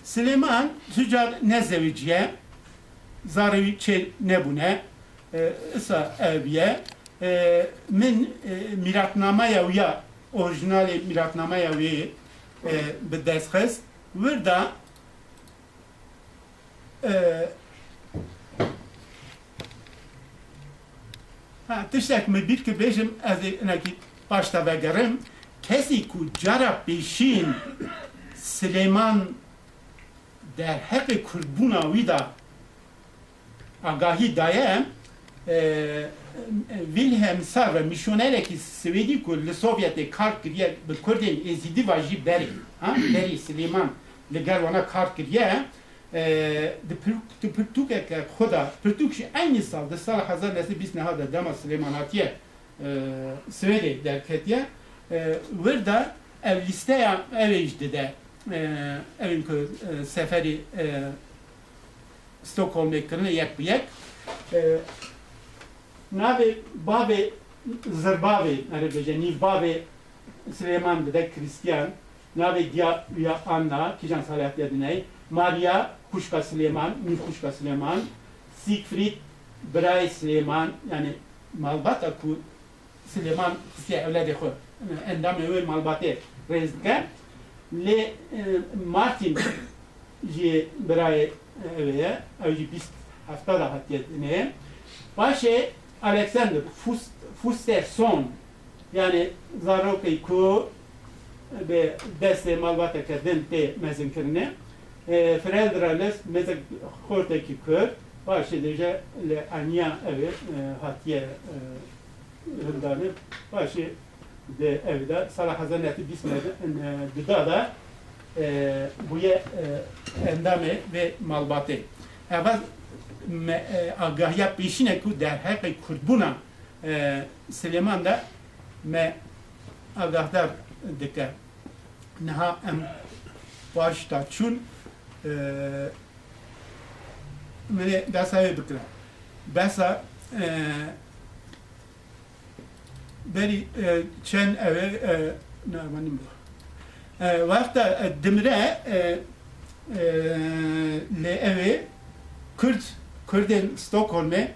Silêman tûcar nezewiciye zarê wî çê nebûne îsa ev ye min mîratnameya wî ya orijinalê mîratnameya wê bi dest xist wir da Ha, tiştek mi bir ki bêjim ez ê inekî başta vegerim kesi ku cara peşin Süleyman der hep kurbuna vida آگاهی دایم ویلهم سار و میشونرکی سویدی کو لسوویت کار کریه به کردین ازیدی واجی بری ها بری سلیمان لگر وانا کار کریه د پرتوک که خدا پرتوکش aynı سال ده سال 1920 نهاد دما سلیماناتیه سویدی در کتیه وردا ev listeye ev ejdi de evin ku seferi Stockholm'e kırını yek bu yek nave babe zırbabe arabeje niv babe Süleyman de Hristiyan nave dia ya Anna kijan salat yediney Maria Kuşka Süleyman niv Kuşka Süleyman Siegfried Bray Süleyman yani malbata ku Süleyman siya evladi xo endam ewe malbate rezke le Martin ji برای اوه اوجی بیست هفتاد هفتید نه باشه الکساندر فوست فوسترسون یعنی زاروکی کو به دست مالبات کردن تی مزن کرنه e, Föräldralöst med korteki kör başlıca anya evi e, hatiye e, hıldanı başı de evde sala hazaneti bismedi dıda da buya endame ve malbate. Evvel agahya peşine ku der hakkı kurdbuna Süleyman da me agahdar dike. Naha em başta çun e, mene dasa bikra. Besa e, beri e, çen eve e, ne manim bu. وقتا دمره le evi Kürt Kürden Stockholm'e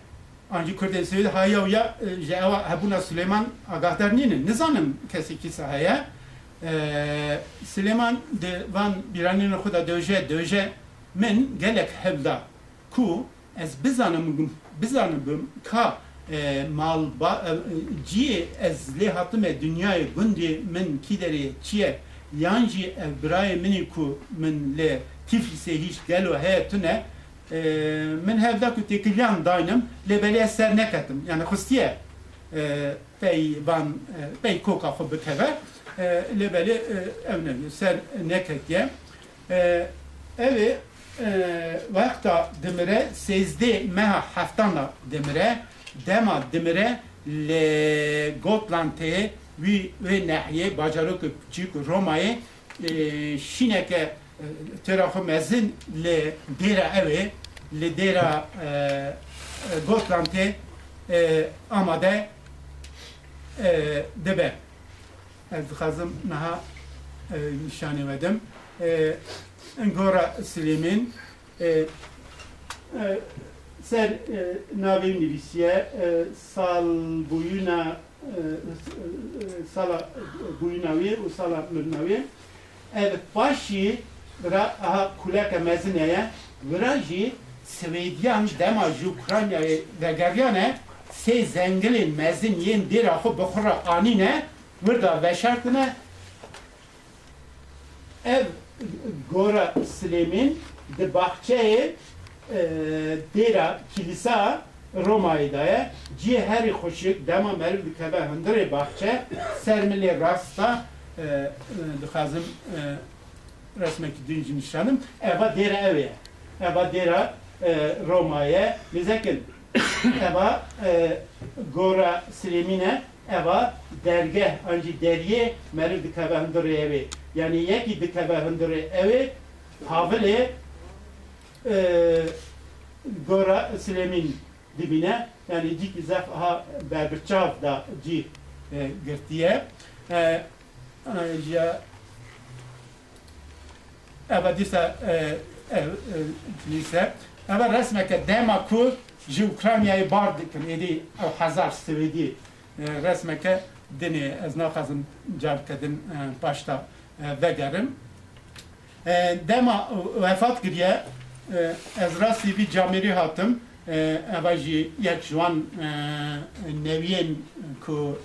anci Kürden Sivil haya ya jeva habuna Süleyman agahdar ninin nizanım kesiki sahaya e, Süleyman de van biranên xwe döje döje. Min gelek hevda. Ku ez bizanim bizanibim ka e, mal ba, e, ciyê ez lê hatime dünyayê gundê min kîderê çiye. Yan jî ev birayê minî ku min lê tiflisê hîç gelo heye tune e, ee, min hevda ku têkiliyan daynim lê belê ez ser neketim. Yani xustiye e, ee, van e, koka xwe bikeve e, lebeli e. Sen nekek ye. E, evi e, vakta demire sezdi meha haftana demire dema demire le gotlante vi ve nehye bacarık çık Roma'yı e, şineke e, tarafı mezin le dera evi le dera e, e gotlante amade e, debe dixwazim niha e, nîşanî vedim e, ngora Silêmên e, ser navê nivîsiye sal bûyûna sala bûyûna wê û sala mirina wê ev paşî vira aha kuleke mezine ye vira jî Swêdiyan dema ji Ukraynayê vegeriyane sê zengilên mezin yên dêra xwe bixura anîne wir da veşartine ev gora Silêmîn di baxçeyê dêra kilîsa Roma'yı da cihe heri hoşik dema merv dikebe hındırı bahçe sermili rasta dixazim resmeki dinci nişanım eva dera eve eva dera Roma'ya bizekin eva gora Silemine eva derge anci derye merv dikebe hındırı evi. Yani yeki dikebe hındırı evi havile gora Silemin dibine yani cik zef ha berberçav da ci e, girtiye e, ya eva disa e, e, lise eva resmeke dema ku ji Ukrayna'yı bar dikin edi ev hazar svedi ee, resmeke dini ez naxazim carkedin e, başta e, vegerim. E, dema vefat giriye ez rastî bir camiri hatim eva jî yek ji wan neviyên ku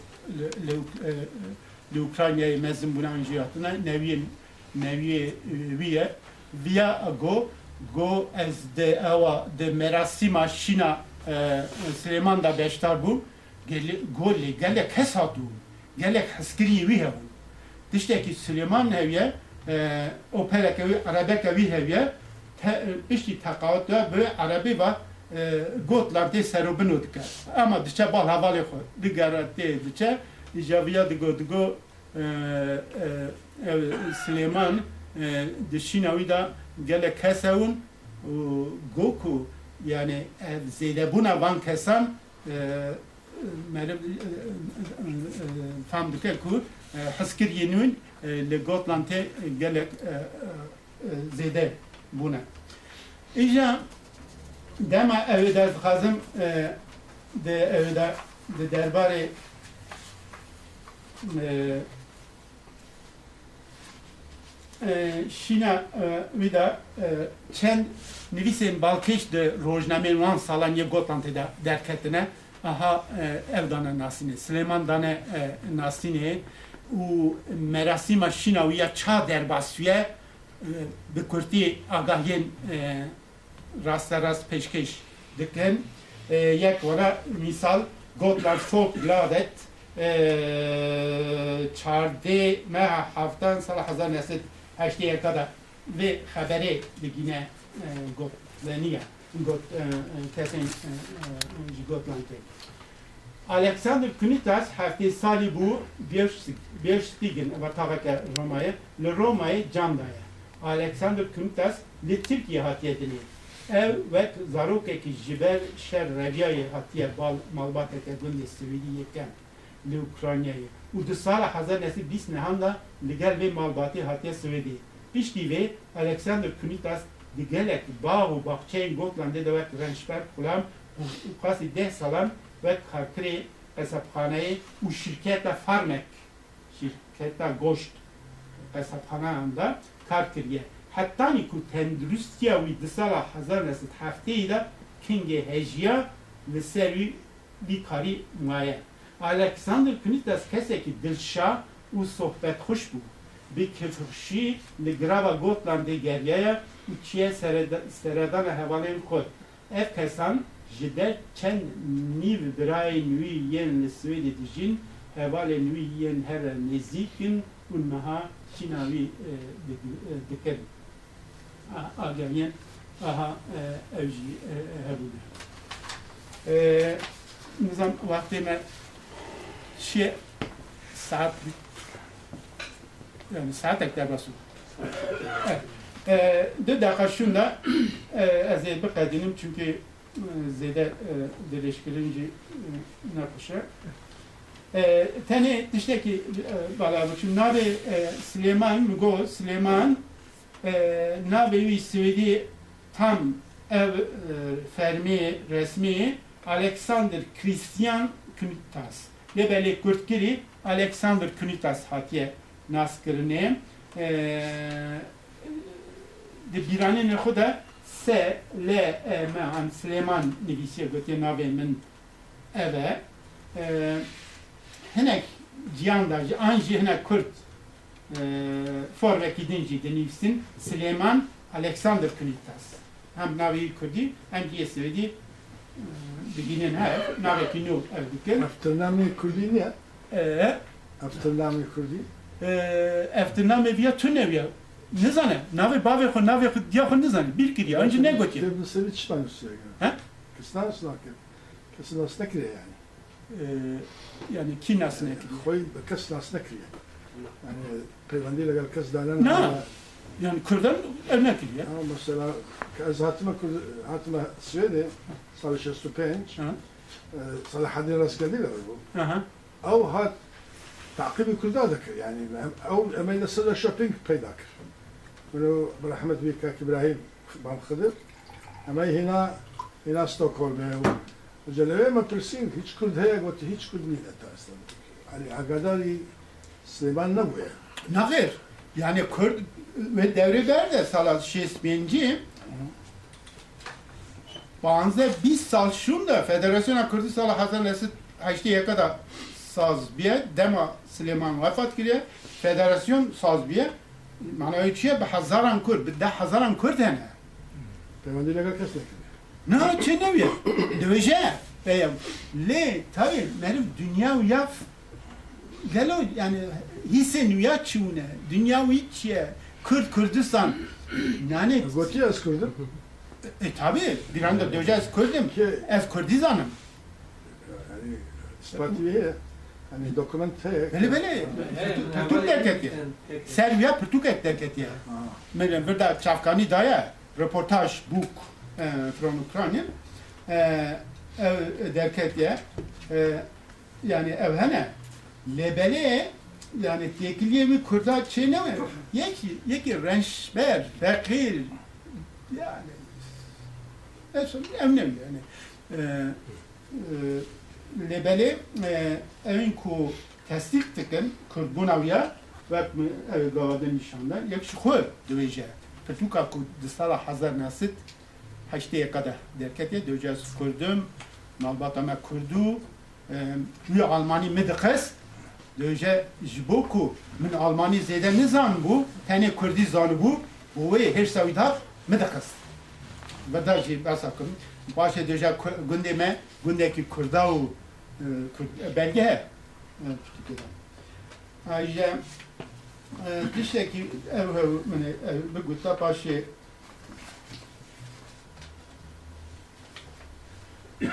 li Ukraynayê mezin bunan jî hatine neviyên neviyê wî viya go go ez de ewa de merasîma şîna Süleyman da beştar bû گولی گله کس هاتو گله حسکری وی هبو تشتکی سلیمان هویه اوپرک وی عربک وی هویه پشتی تقاعد دا به عربی و گوتlar de serubinu dike. Ama diçe bal havali xo. Digara te diçe javiya digo digo Süleyman dişinavi da gele kesevun goku yani zeydebuna van kesan merem fam dike ku haskir yenun le Gotlante gele zeyde buna. İja dema evi der dixazim de evi de de derbarê şîna wî de çend nivîsên balkêş di rojnamên wan salan yê gotan tê de aha ev dane nasînê Silêman dane merasîma şîna wî ya ça derbasviye bi kurtî agahiyên rasta rast peşkeş dikin. Yek wara misal gotlar folk gladet çarde meha haftan sala hazar nesit heştiye kadar ve haberi digine got leniya got kesin Gotlante. Alexander Kunitas hafte sali bu bir stigin ve tavake Roma'ya le Roma'ya camdaya. Alexander Kunitas le Türkiye hatiyedini. ev vek zarokekî ji ber şer reviyayê hatiye bal malbateke gundê Swêdî yekem li Ukraynayê û di sala hezar nesî bîst nihan da li gel vê malbatê hatiye Swêdî. Piştî vê Alexander Kunitas Li gelek bavu bahçeyin gotlan dedevet rençber kulam ukasi deh salam ve kartri hesaphaneyi u şirkete farmek. Şirkete goşt hesapkhane anda kartiriye. Hatta niku tendrüstiya ve disala hazar nesit hafteyi de kinge hejya ve servi likari maye Alexander Kunitas keseki dilşa u sohbet hoş bu bi kefrşi li grava Gotlandê geriyaye û çiye seredana hevalên xwe. Ev kesan ji der çend nîv birayên wî li Swêdê dijîn, hevalên wî yên her nêzîkin û niha şîna wî e, e, dikirin. Ageriyen aha e, ev jî. Nizam vaxtê me çiye saat bitti yani saatek derbasın. De dakika şunda ez bikedinim çünkü zede dileşkirinci nakışa. Tene tişteki bala bu nabe Süleyman Mugo Süleyman navê wî Swêdî tam ev fermî resmî Alexander Christian Kunitas. Lê belê Kurtkirî Alexander Kunitas hatiye naskirinê di xwe de se L E M an Süleyman nivîsiye gotiye navê min ev e hinek ciyan da an jî hinek Kurt forvekî din jî dinivîsin Süleyman Alexander Kunitas. Hem navê Kurdî hem jî Swêdî digînin hev navekî nû ev dikin. Eftirnamê Kurdî ne? Eftirnamê Kurdî? Eftirnamê viya tu neviya. Nizane, navê bavê xwe navê xwe diya xwe nizane. Bir kiriye, ancî ne gotiye. Dev seri çişman üstüne göre. He? Kıstan üstüne Kesin nasıl nekriye yani. Yani ki nasıl ne kiriye. Koy kes nasıl nekriye. Yani peygamberle gel kes dalan. Ne? Yani Kürdan eline kiriye. Ama mesela ez hatıma hatıma Swede salı 65 Ha. صلاح الدين العسكري bu. Aha. او هات تعقيب كل ذلك يعني او اما ينسل شوبينج بيداك ولو برحمة بك ابراهيم بام خضر اما هنا هنا ستوكهولم وجلوه ما برسين هيش كرد هيك وقت هيش كرد مين اصلا يعني عقداري سليمان نبوه Nagir. Yani Kürt ve devri berde salat şesminci Banze 20 sal şunda Federasyona Kürdistan Hazar Nesit Haçtiye kadar saz biye dema Süleyman vefat kiriye Federasyon saz biye Mana öyle çiye be hazaran Kürt, bir de hazaran Kürt hene. پەیوەندی لەگەڵ کەس نەکرد نه چه نویه دویجه بیم لی tabi benim dünya yaf gelo yani hisse nüya çiğne dünya çiğe Kürt Kürdistan yani گوتی ئەس کوردم e tabi bir anda döveceğiz Kürdüm Ki- ev Kürdizanım ینی Hani dokumente... Beli beli. Pertuk derket ya. Serbiya Pertukek derket ya. Meryem bir çafkani daya reportaj buk from Ukrayna derket ya. Yani evhene. Lebeli yani tekliye mi kurda şey ne mi? Yeki, yeki rençber, fakir yani. Emnim yani. Ee, lebele e, evin ku tasdik tıkın kurbunaviya ve ev gavadan nişanda yek şu xwe döveje. Pertuka ku distala hazar nasit haşteye kadar derkete döveceğiz kurdum malbata me kurdu Rüya Almani medikes dövece jibo ku min Almani zede nizan bu tane Kurdi zanı bu bu ve her savida medikes ve da jî basa kim başa döje gundeme gundeki Kurda u e, Kurd- belge he E, Türkiye'den. Ayrıca e, dişteki ev ev mene bir gutta başı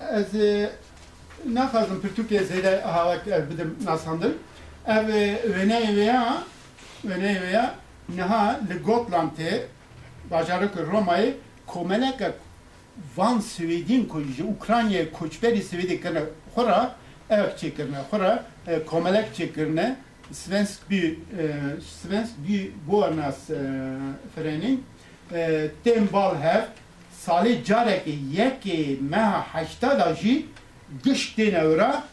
Ez naxazım Türkiye zede hava bidim nasandır. Ev vene veya vene veya neha li Gotland'e bacarık Roma'yı komelek van Swedin ko ji Ukrayna koçberi Swedi kana xora ev çekirne xora komelek çekirne svensk bir svensk bir buarnas frenin tem bal hev sali careki yeki meha haşta da jî giştên ewra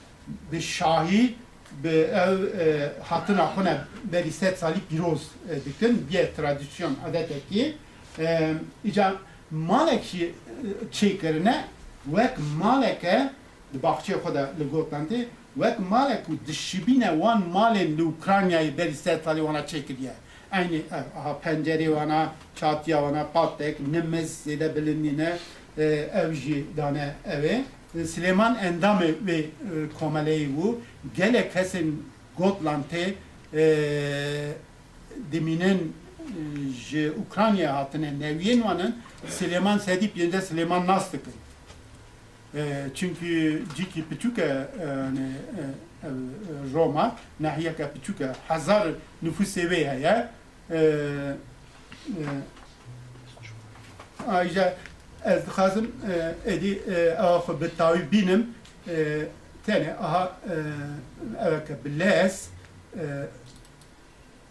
bi şahî bi ev e, hatına xune berî sed salî pîroz e, dikin biye tradisyon adetekî e, îca malek e, çêkirine wek maleke de li Gotlandê wek malek li Ukraynayê berî sed salî wana çêkiriye aynı e, aha pencere wana çatıya wana patek nimiz zede bilinine e, ev jî dane eve. E, Süleyman Endamı ve e, komeleyi bu gele kesin Gotland'e e, deminin e, ji Ukrayna hatine neviyen vanın Süleyman Sedip yerinde Süleyman Nastık'ı. E, çünkü ciki küçük e, yani, e, e, Roma nahiye ka küçük hazar nüfus seviye ya e, e, ayrıca ez dixwazim e, ewa xwe bi tawî bînim aha eveke bi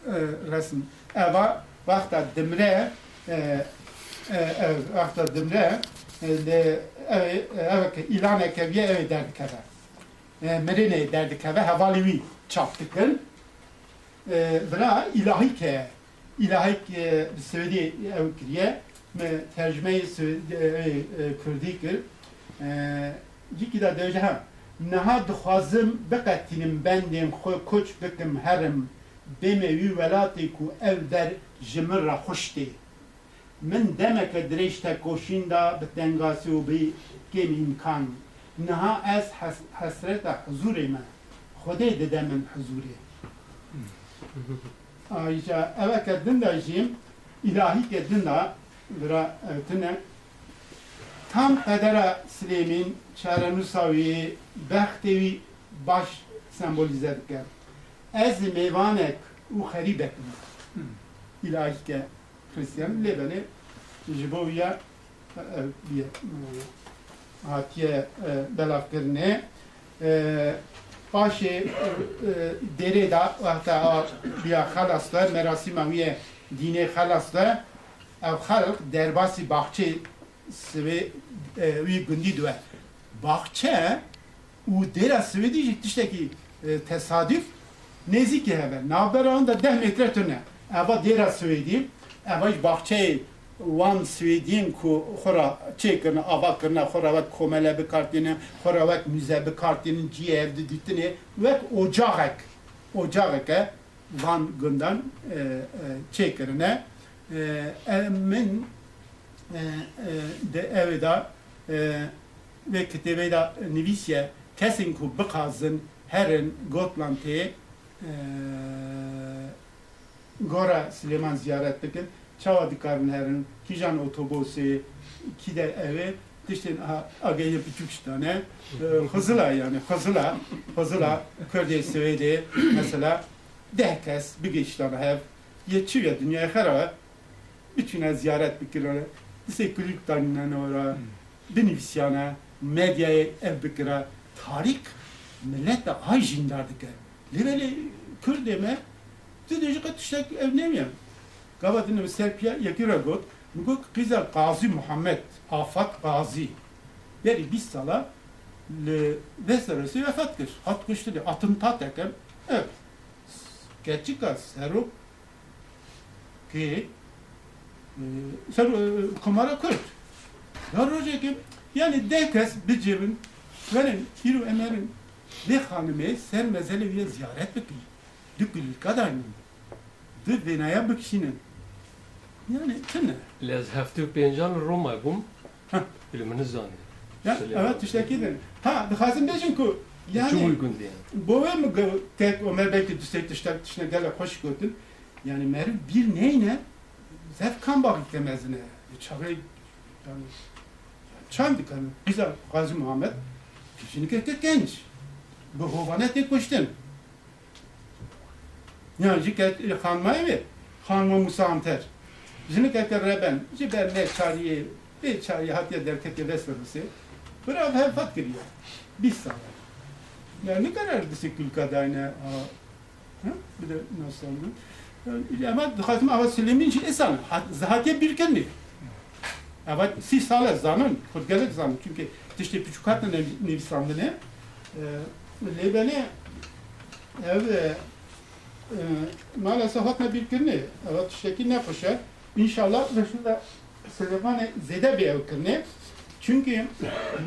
e, resm eva wexta dimre e, e, ev dimre e, li evê eveke îlaneke viye evê derdikeve E, mirinê derdikeve hevalê wî çap dikin e, bira îlahî ke îlahî ke Swêdî ew kiriye me tercüme Kürdi kir. Ciki da deje ha. Neha dixwazim biqetinim bendên xwe koç bikim herim بمیوی ولاتی کو او در جمر را خوشتی من دمک دریشت کوشین دا به دنگاسی و بی کم امکان نها از حسرت حضور من. خودی دده من حضوری. آیجا او که دن دا جیم الهی که دن دا برا اوتنه تام قدر سلیمین چهرنوساوی بختوی باش سمبولیزه کرد Ez meyvanek u xeribek ilahi ke Hristiyan lebene jiboviya bir hatiye belafkirine başı dere da hatta bir halasla merasima viye dine halasla ev halk derbasi bahçe sıvı wî gundî diwe. Baxçe û dêra Swêdî jî e, tesadüf nêzîkî hebe. Navbera da 10 metre tune. Eva dêra Swêdî, eva jî baxçeyê wan Swêdîn ku xora çêkirine, ava kirine, xora wek komele bikartîne, xora wek müze bikartînin ciyê ev didîtinê, wek ocağek, ocağek e, Van Gundan e, e, çekirine e, emin e, e, de evda e, ve kitebe da nivisiye kesin ku bikazın herin Gotland'e e, Gora Süleyman ziyaret dikin. Çava dikarın herin kijan otobüsü ki de evi işte agaya küçük tane. E, hızla yani hızla hızla Kürdiye Svedi mesela dehkes bir geçten hev yetişiyor dünyaya kara bütüne ziyaret bikirler dise kulüp tanınan ora binivisyana medyaya ev bikira tarih millet de ay jindardık Leveli Kürt deme Tüdeci katıştak ev ne mi? Gavatını Serpiya yakira got Nugo kıza Gazi Muhammed Afat Gazi Beri biz sala le veseresi vefat kır. At kıştı de atıntat ekem. Evet. Gerçek az serup ki e, ser e, kumara kurt. Roje ki yani dekes bir cebin benim hiru emerin ve hanıme ser mezele bir ziyaret bekliyor. Dükül kadarının. Dü binaya bakışının. Yani tınne. Les heftê pêncan li Roma li min zanî. Ya evet işte gidin. Ha dixwazim bêjim ku yani uygun diye. wê min gu- tek Ömer belki düştek tiştek tişne gele hoş gotin. Yani meri bir neyne zef kan bakıp demezine. Çağı yani çam dikan. Bize Gazi Muhammed kişini kekek genç. Bu hovana tek koştun. Yani jiket hanmayı ve hanma Musa Amter. Jini kekek reben. Jiber ne çariye bir çariye hatiye derket vesverisi. Bırak hep fat giriyor. Bir sağlar. Ya ne kadar disikül kadayna ha? Bir de nasıl oldu? Yani Ama Hazım Avat Süleyman için esan. Zahatiye bir kendi. Evet, si sale zanın, kurgelik zanın. Çünkü işte küçük hatla nevisandı ne? Lebeni ev e, maalesef hatla bir kendi. Evet, işte ki ne koşar? İnşallah ve şurada Süleyman'ı zede bir ev kendi. Çünkü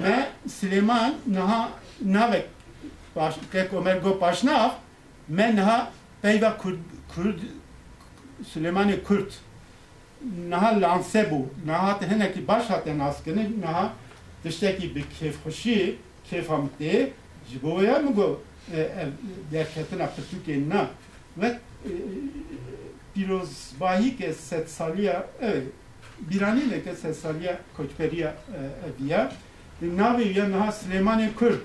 me Süleyman naha navek baş kek Ömer go paşnav me naha peyva Kurd Kurd Süleyman'ı Kürt naha lanse bu naha te heneki baş haten askene naha tişteki bir keyf hoşi keyf hamte jiboya mı go derketin aptı Türkiye na ve pirozbahi ke set saliya evet birani ne ke set saliya koçperiya diya navi ya naha Süleyman'ı Kürt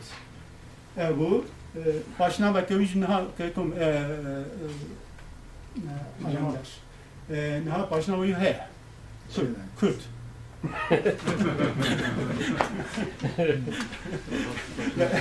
e, bu e, başına bakıyoruz naha kekum e, e, naha başına uyuyor he. Söyle. Kürt.